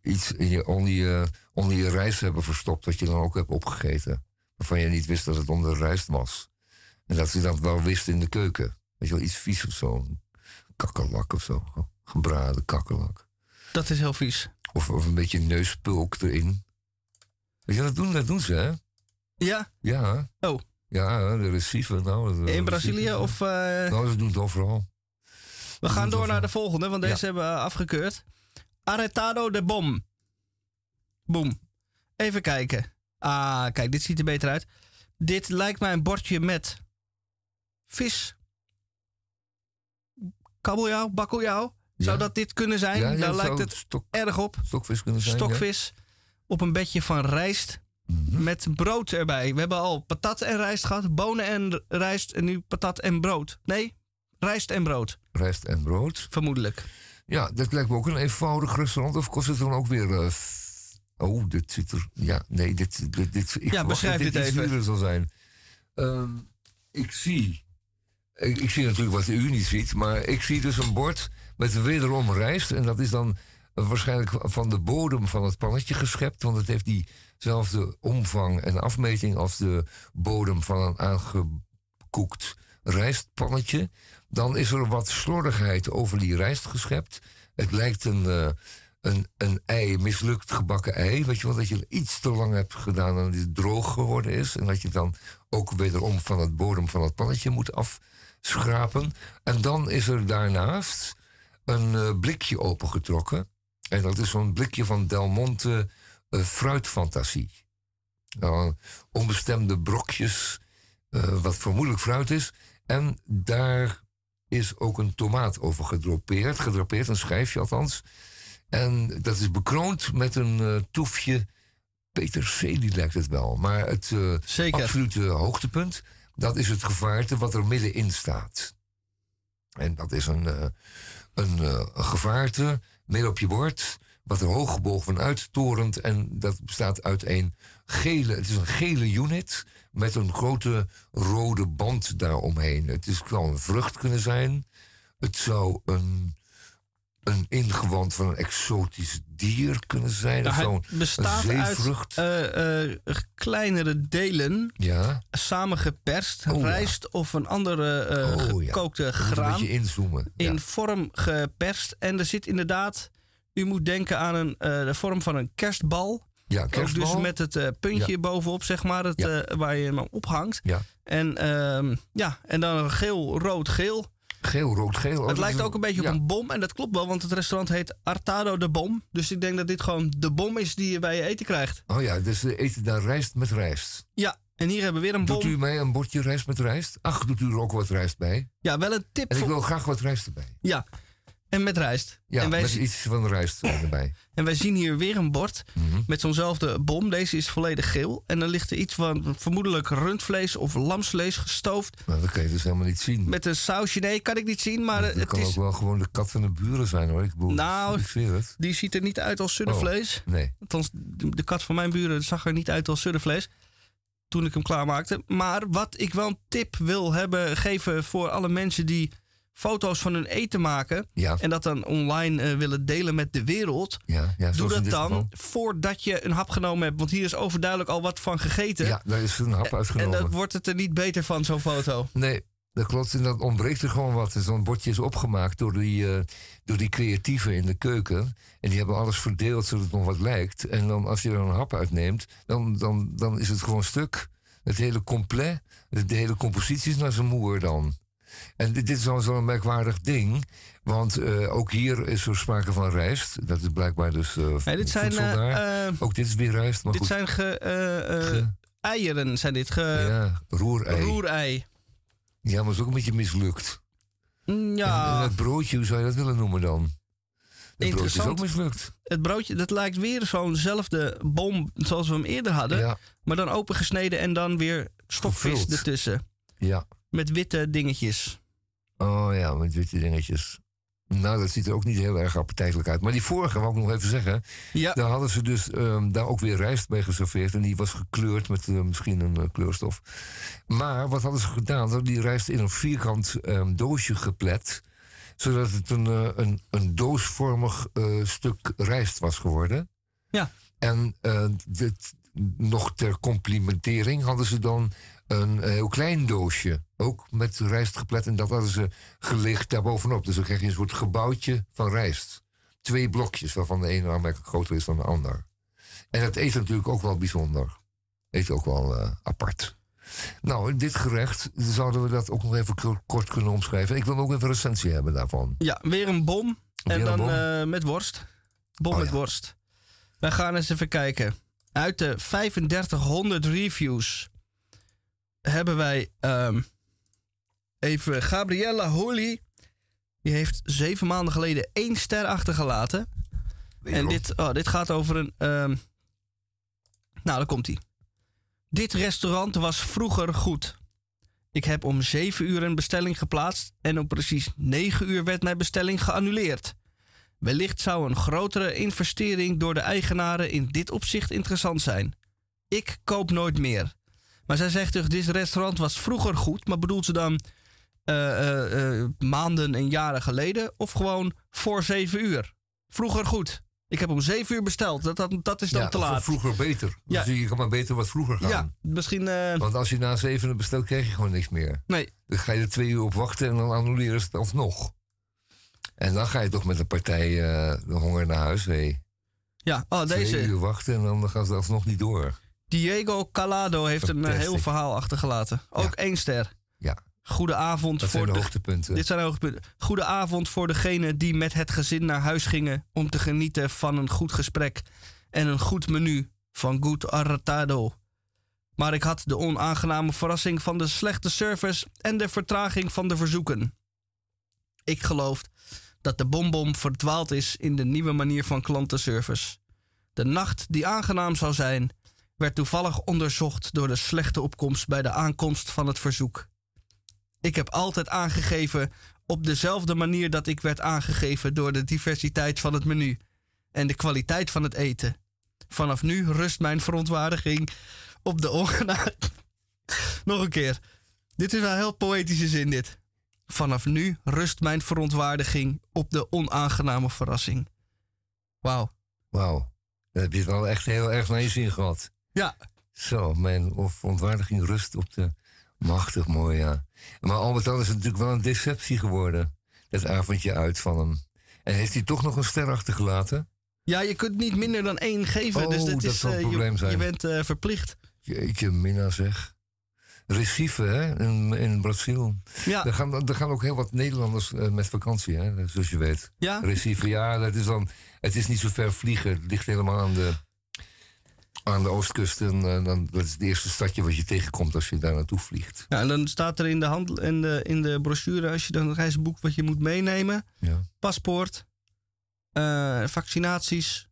iets in je, onder, je, onder je rijst hebben verstopt, wat je dan ook hebt opgegeten. Waarvan je niet wist dat het onder de rijst was. En dat ze dat wel wist in de keuken. Weet je wel, iets vies of zo. Kakkerlak of zo. Gebraden kakkerlak. Dat is heel vies. Of, of een beetje neuspulk erin. Weet je, dat doen, dat doen ze, hè? Ja? Ja. Oh. Ja, de recieven. Nou, de In Brazilië of... eh, Nou, ze doen het overal. We gaan door naar de volgende, want deze Ja. hebben we afgekeurd. Arretado de Bom. Boom. Even kijken. Ah, kijk, dit ziet er beter uit. Dit lijkt mij een bordje met vis. Kabeljauw, bakkeljauw. Zou Ja. dat dit kunnen zijn? Ja, ja, Daar lijkt het stok- erg op. Stokvis kunnen zijn. Mhm. Stokvis op een bedje van rijst met brood erbij. We hebben al patat en rijst gehad, bonen en rijst en nu patat en brood. Nee, rijst en brood, Rijst en brood. vermoedelijk. Ja, dat lijkt me ook een eenvoudig restaurant. Of kost het dan ook weer... eh, oh, dit ziet er... Ja, nee, dit... dit, dit ik Ja, beschrijf dit dit iets even. duurder zal zijn. Ehm, ik zie... Ik, ik zie natuurlijk wat u niet ziet, maar ik zie dus een bord met wederom rijst. En dat is dan waarschijnlijk van de bodem van het pannetje geschept. Want het heeft diezelfde omvang en afmeting als de bodem van een aangekoekt rijstpannetje. Dan is er wat slordigheid over die rijst geschept. Het lijkt een, eh, een, een ei, mislukt gebakken ei. Weet je wel, dat je iets te lang hebt gedaan en het droog geworden is. En dat je dan ook wederom van het bodem van het pannetje moet afschrapen. En dan is er daarnaast een eh, blikje opengetrokken. En dat is zo'n blikje van Del Monte eh, fruitfantasie. Nou, onbestemde brokjes, eh, wat vermoedelijk fruit is. En daar is ook een tomaat over gedropeerd. Gedropeerd, een schijfje althans. En dat is bekroond met een eh, toefje peterselie lijkt het wel. Maar het Zeker. absolute hoogtepunt, dat is het gevaarte wat er middenin staat. En dat is een, eh, een, gevaarte midden op je bord, wat er hooggebogen van uittorent. En dat bestaat uit een gele, het is een gele unit met een grote rode band daaromheen. Het is, zou een vrucht kunnen zijn. Het zou een, een ingewand van een exotisch dier kunnen zijn. Nou, of zo'n bestaat uit eh, eh, kleinere delen, ja. samengeperst, Oh, ja. rijst of een andere eh, Oh, ja. gekookte Een graan. beetje inzoomen. in Ja. vorm geperst. En er zit inderdaad, u moet denken aan een, de vorm van een kerstbal. Ja, Ook dus met het eh, puntje Ja. bovenop, zeg maar, het, Ja. eh, waar je hem ophangt. Ja. En, ehm, ja, en dan geel, rood, geel. Geel, rood, geel. Oh, het lijkt ook een beetje op een bom. En dat klopt wel, want het restaurant heet Artado de Bom. Dus ik denk dat dit gewoon de bom is die je bij je eten krijgt. Oh ja, dus we eten daar rijst met rijst. Ja, en hier hebben we weer een Doet bom. u mij een bordje rijst met rijst? Ach, doet u er ook wat rijst bij? Ja, wel een tip En ik wil graag wat rijst erbij. Ja, en met rijst. Ja, en, wij met iets van rijst [laughs] erbij. en wij zien hier weer een bord Mhm. met zo'nzelfde bom. Deze is volledig geel. En dan ligt er iets van vermoedelijk rundvlees of lamsvlees gestoofd. Nou, dat kan je dus helemaal niet zien. Met een sausje. Nee, kan ik niet zien, maar dat het kan is... ook wel gewoon de kat van de buren zijn hoor. Ik bedoel, Nou, ik. Die ziet er niet uit als suddevlees. Nee. Althans, de kat van mijn buren zag er niet uit als suddevlees. Toen ik hem klaarmaakte. Maar wat ik wel een tip wil hebben, geven voor alle mensen die foto's van hun eten maken. Ja. En dat dan online eh, willen delen met de wereld. Ja, ja, Doe dat dan geval. voordat je een hap genomen hebt. Want hier is overduidelijk al wat van gegeten. Ja, daar is een hap en uitgenomen. dan wordt het er niet beter van, zo'n foto. Nee, dat klopt. En dan ontbreekt er gewoon wat. En Zo'n bordje is opgemaakt door die, eh, door die creatieven in de keuken. En die hebben alles verdeeld zodat het nog wat lijkt. En dan als je er een hap uitneemt, dan, dan, dan is het gewoon stuk. Het hele complet, de hele compositie is naar zijn moer dan. En dit, dit is wel zo'n merkwaardig ding. Want eh, ook hier is er sprake van rijst. Dat is blijkbaar dus Nee, dit zijn, daar. eh, ook dit is weer rijst, maar dit goed. zijn ge, Ge- eieren, zijn dit. Ge, ja, roerei. Roerei. Ja, maar het is ook een beetje mislukt. Mm, En, Ja. en het broodje, hoe zou je dat willen noemen dan? Het broodje is ook mislukt. Het broodje, dat lijkt weer zo'nzelfde bom zoals we hem eerder hadden. Ja. Maar dan opengesneden en dan weer stokvis ertussen. Ja. Met witte dingetjes. Oh ja, met witte dingetjes. Nou, dat ziet er ook niet heel erg appetijtelijk uit. Maar die vorige, wou ik nog even zeggen. Ja. Daar hadden ze dus ehm, daar ook weer rijst bij geserveerd. En die was gekleurd met eh, misschien een eh, kleurstof. Maar wat hadden ze gedaan? Ze hadden die rijst in een vierkant ehm, doosje geplet. Zodat het een, eh, een, een doosvormig stuk rijst was geworden. Ja. En dit, nog ter complimentering hadden ze dan een heel klein doosje. Ook met rijst geplet. En dat hadden ze gelicht daarbovenop. Dus dan krijg je een soort gebouwtje van rijst. Twee blokjes, waarvan de ene aanmerkelijk groter is dan de ander. En dat eet natuurlijk ook wel bijzonder. Eet ook wel eh, apart. Nou, in dit gerecht zouden we dat ook nog even kort kunnen omschrijven. Ik wil ook even een recensie hebben daarvan. Ja, weer een bom. Weer en dan bom? eh, met worst. Bom Oh, met ja. worst. Wij gaan eens even kijken. Uit de 3500 reviews hebben wij ehm, even Gabriella Holly. Die heeft zeven maanden geleden één ster achtergelaten. En dit, oh, dit gaat over een. ehm, nou, daar komt hij. Dit restaurant was vroeger goed. Ik heb om 7 uur een bestelling geplaatst en om precies 9 uur werd mijn bestelling geannuleerd. Wellicht zou een grotere investering door de eigenaren in dit opzicht interessant zijn. Ik koop nooit meer. Maar zij zegt dus, dit restaurant was vroeger goed, maar bedoelt ze dan eh, eh, eh, maanden en jaren geleden of gewoon voor 7 uur? Vroeger goed. Ik heb om 7 uur besteld. Dat, dat, dat is dan ja, te laat. vroeger beter. Ja. Dus je kan maar beter wat vroeger gaan. Ja, misschien. Want als je na zevenen bestelt, krijg je gewoon niks meer. Nee. Dan ga je er twee uur op wachten en dan annuleren ze het alsnog. En dan ga je toch met een partij de honger naar huis. Hé. Ja, oh, Twee deze. uur wachten en dan gaat het alsnog niet door. Diego Calado heeft een eh, heel verhaal achtergelaten. Ook één ster. Ja. Goedenavond voor de de hoogtepunten. Dit zijn de hoogtepunten. Goedenavond voor degenen die met het gezin naar huis gingen om te genieten van een goed gesprek en een goed menu van Good Arratado. Maar ik had de onaangename verrassing van de slechte service en de vertraging van de verzoeken. Ik geloof dat de bonbon verdwaald is in de nieuwe manier van klantenservice. De nacht die aangenaam zou zijn, werd toevallig onderzocht door de slechte opkomst bij de aankomst van het verzoek. Ik heb altijd aangegeven op dezelfde manier dat ik werd aangegeven door de diversiteit van het menu en de kwaliteit van het eten. Vanaf nu rust mijn verontwaardiging op de ongena... [laughs] Nog een keer. Dit is wel een heel poëtische zin dit. Vanaf nu rust mijn verontwaardiging op de onaangename verrassing. Wauw. Wauw. Dat heb je wel echt heel erg naar je zin gehad. Ja. Zo, mijn verontwaardiging rust op de... Machtig mooi, ja. Maar al met al is het natuurlijk wel een deceptie geworden. Dat avondje uit van hem. En heeft hij toch nog een ster achtergelaten? Ja, je kunt niet minder dan één geven. Oh, dus dit dat is, zal eh, probleem je, zijn. je bent eh, verplicht. Jeetje, Minna zeg. Recife, hè, in, in Brazil. Ja. Daar gaan, daar gaan ook heel wat Nederlanders eh, met vakantie, hè, zoals je weet. Ja? Recife, ja, dat is dan, het is niet zo ver vliegen. Het ligt helemaal aan de, aan de oostkust. En eh, dan, dat is het eerste stadje wat je tegenkomt als je daar naartoe vliegt. Ja, en dan staat er in de, hand, in de, in de brochure, als je dan reisboek, wat je moet meenemen. Ja. Paspoort, eh, vaccinaties,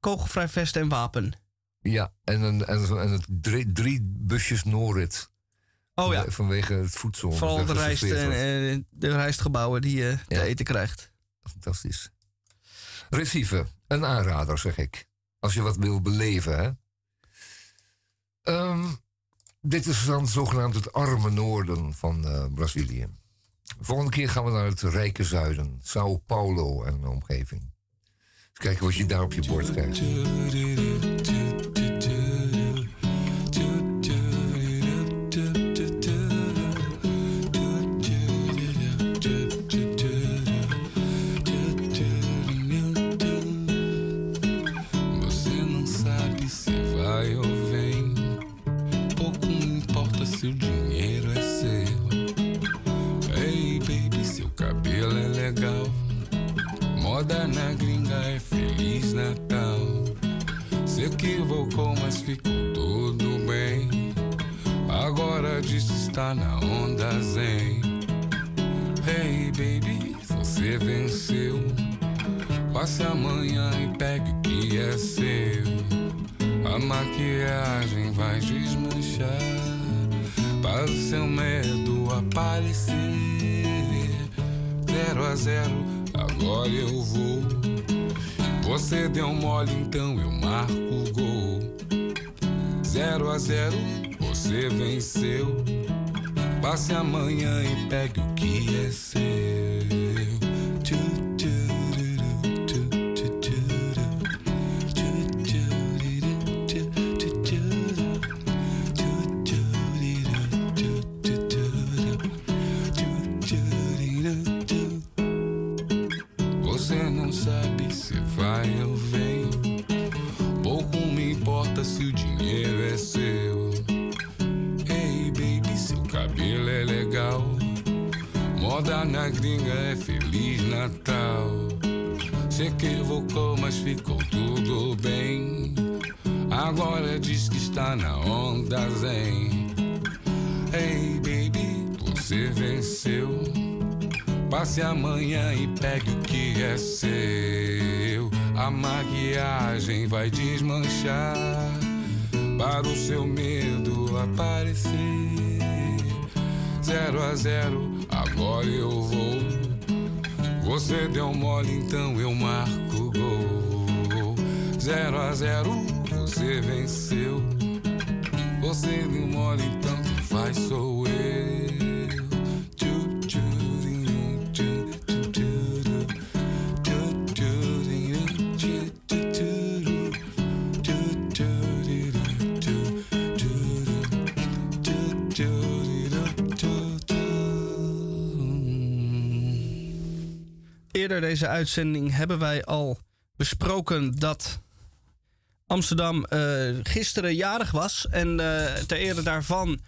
kogelvrij vest en wapen. Ja, en, een, en, het drie, drie busjes Norit. Oh ja. Vanwege het voedsel. Vooral de, rijst en, eh, de rijstgebouwen die je te eten krijgt. Fantastisch. Recife, een aanrader zeg ik. Als je wat wil beleven, hè. Ehm, dit is dan zogenaamd het arme noorden van eh, Brazilië. Volgende keer gaan we naar het rijke zuiden. Sao Paulo en de omgeving. Eens kijken wat je daar op je bord krijgt. Está na onda zen. Hey, baby, você venceu. Passe amanhã e pegue o que é seu. A maquiagem vai desmanchar. Para o seu medo aparecer. Zero a zero, agora eu vou. Você deu mole, então eu marco o gol. Zero a zero, você venceu. Passe amanhã e pegue o que é seu. Na gringa é Feliz Natal. Se equivocou, mas ficou tudo bem. Agora diz que está na onda zen. Ei, baby, você venceu. Passe amanhã e pegue o que é seu. A maquiagem vai desmanchar para o seu medo aparecer. Zero a zero, agora eu vou. Você deu mole, então eu marco gol. Zero a zero, você venceu. Você deu mole, então quem faz sou eu. Deze uitzending hebben wij al besproken dat Amsterdam eh, gisteren jarig was. En eh, ter ere daarvan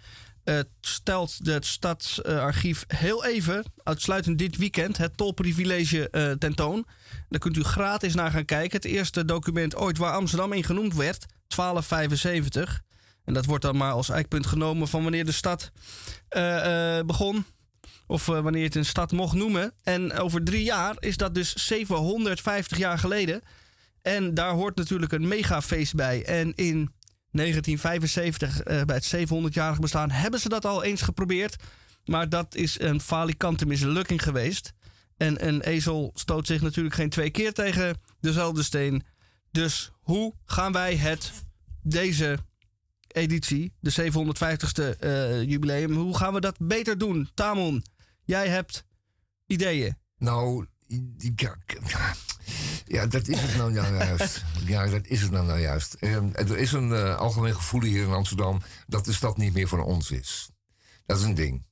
eh, stelt het Stadsarchief heel even, uitsluitend dit weekend, het tolprivilege tentoon. Daar kunt u gratis naar gaan kijken. Het eerste document ooit waar Amsterdam in genoemd werd, 1275. En dat wordt dan maar als eikpunt genomen van wanneer de stad begon. Of eh, wanneer je het een stad mocht noemen. En over drie jaar is dat dus 750 jaar geleden. En daar hoort natuurlijk een megafeest bij. En in 1975, eh, bij het 700-jarig bestaan, hebben ze dat al eens geprobeerd. Maar dat is een falikante mislukking geweest. En een ezel stoot zich natuurlijk geen twee keer tegen dezelfde steen. Dus hoe gaan wij het, deze editie, de 750ste eh, jubileum, hoe gaan we dat beter doen? Tamon, jij hebt ideeën. Nou, ja, [laughs] ja, dat is het nou, nou juist. [laughs] Ja, dat is het nou, nou juist. Ehm, er is een eh, algemeen gevoel hier in Amsterdam dat de stad niet meer van ons is. Dat is een ding.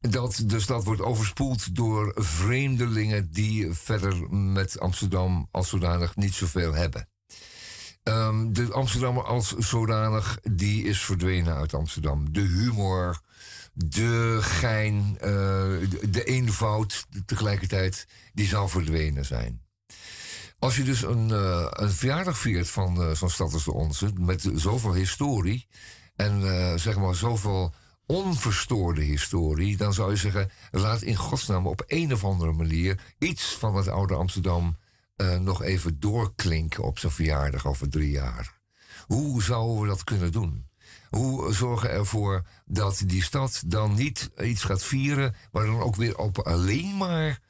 Dat de stad wordt overspoeld door vreemdelingen die verder met Amsterdam als zodanig niet zoveel hebben. Ehm, de Amsterdammer als zodanig, die is verdwenen uit Amsterdam. De humor, de gein, eh, de, eenvoud tegelijkertijd, die zal verdwenen zijn. Als je dus een, eh, verjaardag viert van eh, zo'n stad als de onze, met zoveel historie en zeg maar zoveel onverstoorde historie, dan zou je zeggen: laat in godsnaam op een of andere manier iets van het oude Amsterdam nog even doorklinken op zijn verjaardag over drie jaar. Hoe zouden we dat kunnen doen? Hoe zorgen ervoor dat die stad dan niet iets gaat vieren, maar dan ook weer op alleen maar,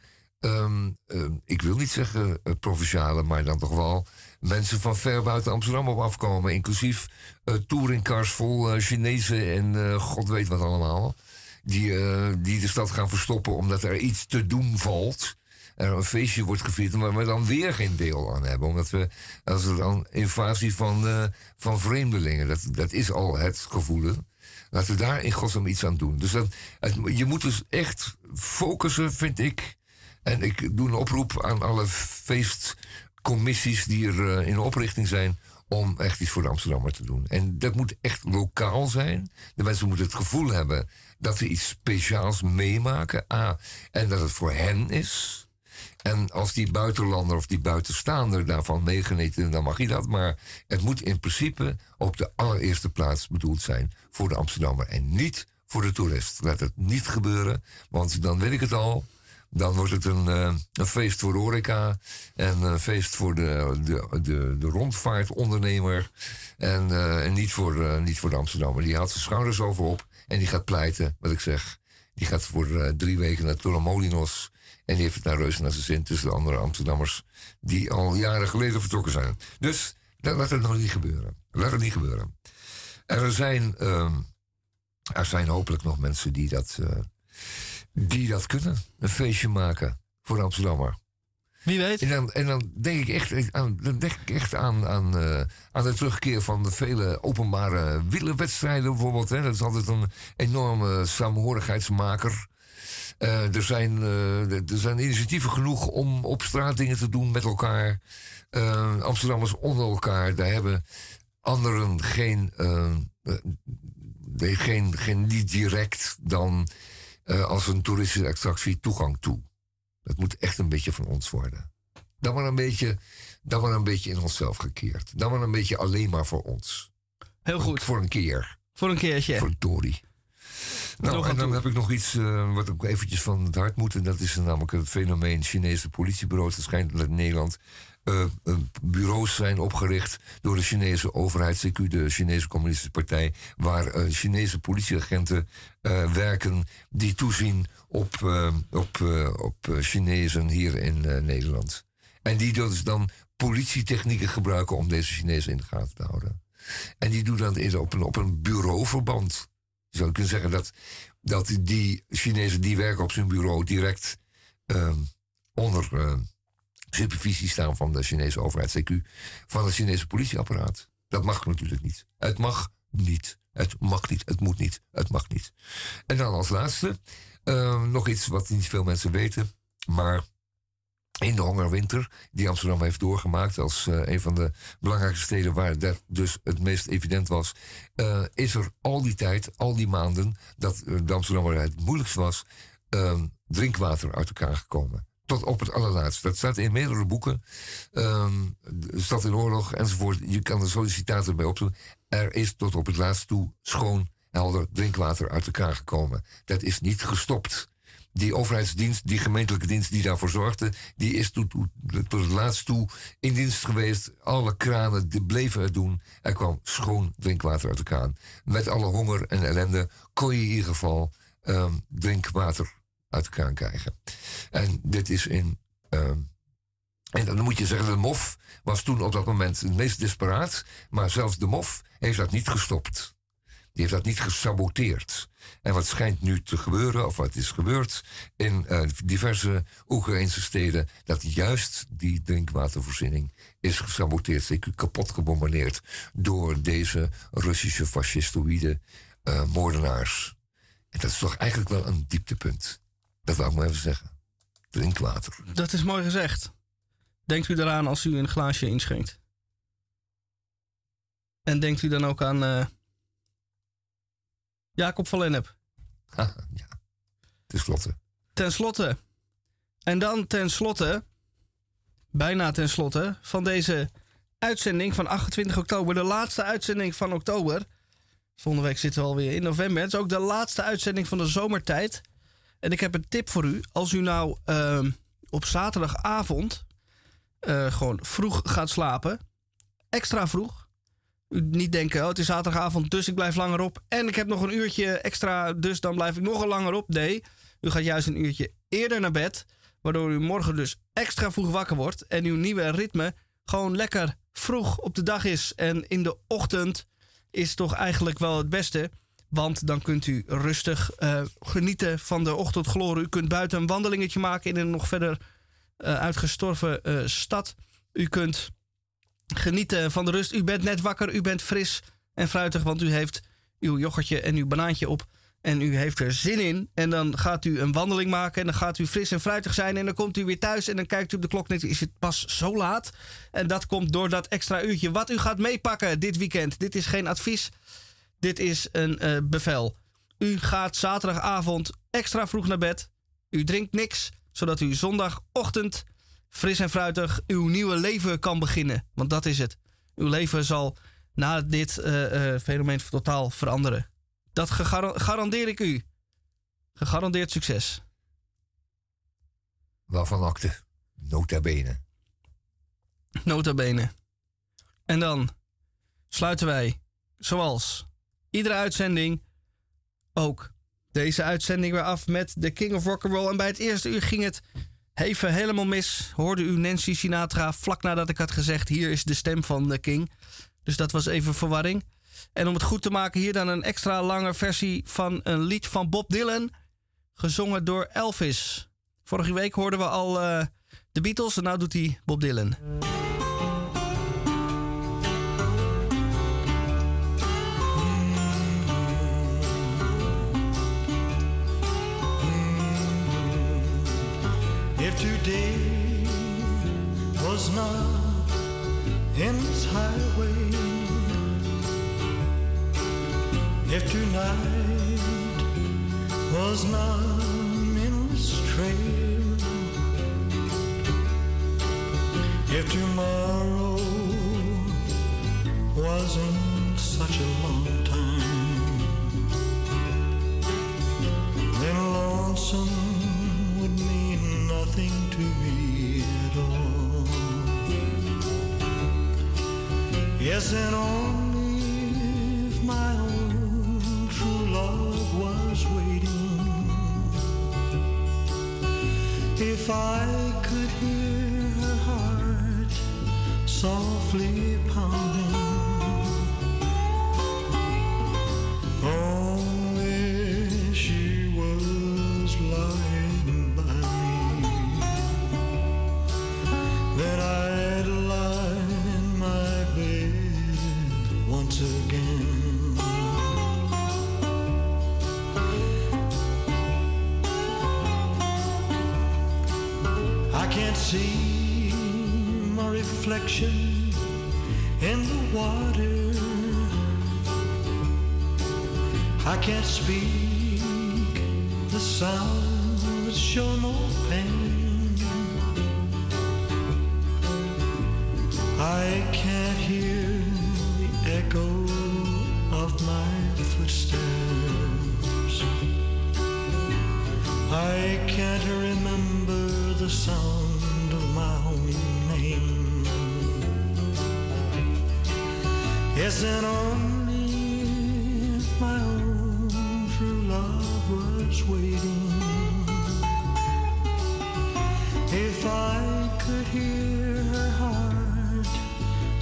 ehm, ehm, ik wil niet zeggen eh, provinciale, maar dan toch wel mensen van ver buiten Amsterdam op afkomen, inclusief eh touringcars vol eh, Chinezen en god weet wat allemaal, die, die de stad gaan verstoppen omdat er iets te doen valt er een feestje wordt gevierd, maar we dan weer geen deel aan hebben. Omdat we, als er dan invasie van, eh, van vreemdelingen, dat, dat is al het gevoelen. Laten we daar in godsnaam iets aan doen. Dus dat, je moet dus echt focussen, vind ik. En ik doe een oproep aan alle feestcommissies die er eh, in oprichting zijn. om echt iets voor de Amsterdammer te doen. En dat moet echt lokaal zijn. De mensen moeten het gevoel hebben dat ze iets speciaals meemaken. A, en dat het voor hen is. En als die buitenlander of die buitenstaander daarvan meegenieten, dan mag je dat. Maar het moet in principe op de allereerste plaats bedoeld zijn voor de Amsterdammer. En niet voor de toerist. Laat het niet gebeuren, want dan weet ik het al. Dan wordt het een, eh, een feest voor de horeca. En een feest voor de, de, de, de rondvaartondernemer. En, eh, en niet, voor, eh, niet voor de Amsterdammer. Die haalt zijn schouders over op. En die gaat pleiten, wat ik zeg. Die gaat voor drie weken naar Torremolinos. En die heeft het naar reuze naar zijn zin tussen de andere Amsterdammers. die al jaren geleden vertrokken zijn. Dus dat, laat het nog niet gebeuren. Laat het niet gebeuren. Er zijn, ehm, er zijn hopelijk nog mensen die dat, eh, die dat kunnen. Een feestje maken voor de Amsterdammer. Wie weet. En dan, en dan denk ik echt aan, dan denk ik echt aan, aan, eh, aan de terugkeer van de vele openbare wielerwedstrijden bijvoorbeeld. Hè. Dat is altijd een enorme samenhorigheidsmaker. Eh, er, zijn, eh, er zijn initiatieven genoeg om op straat dingen te doen met elkaar. Eh, Amsterdammers onder elkaar. Daar hebben anderen geen, geen, geen niet direct dan als een toeristische attractie toegang toe. Dat moet echt een beetje van ons worden. Dan maar een beetje, dan maar een beetje in onszelf gekeerd. Dan maar een beetje alleen maar voor ons. Heel goed. Voor een keer. Voor een keertje. Voor Tori. Nou, en dan toe. heb ik nog iets eh, wat ook eventjes van het hart moet. En dat is namelijk het fenomeen Chinese politiebureaus. Het schijnt dat in Nederland eh, eh, bureaus zijn opgericht door de Chinese overheid, CQ, de Chinese Communistische Partij, waar Chinese politieagenten werken die toezien op, op, op Chinezen hier in Nederland. En die dus dan politietechnieken gebruiken om deze Chinezen in de gaten te houden. En die doen dat op een, op een bureauverband. Je zou kunnen zeggen dat, dat die Chinezen die werken op zijn bureau direct ehm, onder eh, supervisie staan van de Chinese overheid, CQ, van het Chinese politieapparaat. Dat mag natuurlijk niet. Het mag niet. Het mag niet. Het moet niet. Het mag niet. En dan als laatste ehm, nog iets wat niet veel mensen weten, maar in de hongerwinter, die Amsterdam heeft doorgemaakt als eh, een van de belangrijkste steden waar dat dus het meest evident was, eh, is er al die tijd, al die maanden, dat de Amsterdammer het moeilijkst was, ehm, drinkwater uit elkaar gekomen. Tot op het allerlaatste. Dat staat in meerdere boeken. ehm, de Stad in oorlog enzovoort. Je kan er sollicitaten bij opzoeken. Er is tot op het laatst toe schoon, helder drinkwater uit elkaar gekomen. Dat is niet gestopt die overheidsdienst, die gemeentelijke dienst die daarvoor zorgde, die is tot, tot, het laatst toe in dienst geweest. Alle kranen bleven het doen. Er kwam schoon drinkwater uit de kraan. Met alle honger en ellende kon je in ieder geval ehm, drinkwater uit de kraan krijgen. En dit is in. ehm, en dan moet je zeggen, de MOF was toen op dat moment het meest desperaat. Maar zelfs de MOF heeft dat niet gestopt. Heeft dat niet gesaboteerd. En wat schijnt nu te gebeuren, of wat is gebeurd in eh, diverse Oekraïnse steden, dat juist die drinkwatervoorziening is gesaboteerd, zeker kapot gebombardeerd door deze Russische fascistoïde eh, moordenaars. En dat is toch eigenlijk wel een dieptepunt. Dat wou ik maar even zeggen. Drinkwater. Dat is mooi gezegd. Denkt u eraan als u een glaasje inschenkt? En denkt u dan ook aan eh, Jacob van Lennep? [laughs] ja, ten slotte. Ten slotte. En dan ten slotte, bijna ten slotte, van deze uitzending van 28 oktober. De laatste uitzending van oktober. Volgende week zitten we alweer in november. Het is ook de laatste uitzending van de zomertijd. En ik heb een tip voor u. Als u nou ehm, op zaterdagavond eh, gewoon vroeg gaat slapen. Extra vroeg. Niet denken, oh, het is zaterdagavond, dus ik blijf langer op. En ik heb nog een uurtje extra, dus dan blijf ik nog langer op. Nee, u gaat juist een uurtje eerder naar bed. Waardoor u morgen dus extra vroeg wakker wordt. En uw nieuwe ritme gewoon lekker vroeg op de dag is. En in de ochtend is toch eigenlijk wel het beste. Want dan kunt u rustig eh, genieten van de ochtendgloren. U kunt buiten een wandelingetje maken in een nog verder eh, uitgestorven eh, stad. U kunt genieten van de rust. U bent net wakker, u bent fris en fruitig, want u heeft uw yoghurtje en uw banaantje op. En u heeft er zin in. En dan gaat u een wandeling maken. En dan gaat u fris en fruitig zijn. En dan komt u weer thuis. En dan kijkt u op de klok. Net is het pas zo laat. En dat komt door dat extra uurtje. Wat u gaat meepakken dit weekend. Dit is geen advies. Dit is een eh, bevel. U gaat zaterdagavond extra vroeg naar bed. U drinkt niks. Zodat u zondagochtend fris en fruitig uw nieuwe leven kan beginnen. Want dat is het. Uw leven zal na dit eh, eh, fenomeen totaal veranderen. Dat garandeer ik u. Gegarandeerd succes. Waarvan akte? Nota bene. Nota bene. En dan sluiten wij, zoals iedere uitzending, ook deze uitzending weer af met de King of Rock'n'Roll. En bij het eerste uur ging het even helemaal mis. Hoorde u Nancy Sinatra vlak nadat ik had gezegd: hier is de stem van de King. Dus dat was even verwarring. En om het goed te maken, hier dan een extra lange versie van een lied van Bob Dylan, gezongen door Elvis. Vorige week hoorden we al eh, de Beatles en nu doet hij Bob Dylan. today was not endless highway. If tonight was not endless trail. If tomorrow wasn't such a long time, then lonesome nothing to me at all. Yes, and only if my own true love was waiting, if I could hear her heart softly pound. see my reflection in the water. I can't speak the sound that show no pain. I can't hear the echo of my footsteps. I can't remember the sound Guessing only if my own true love was waiting. If I could hear her heart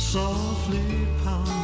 softly pound.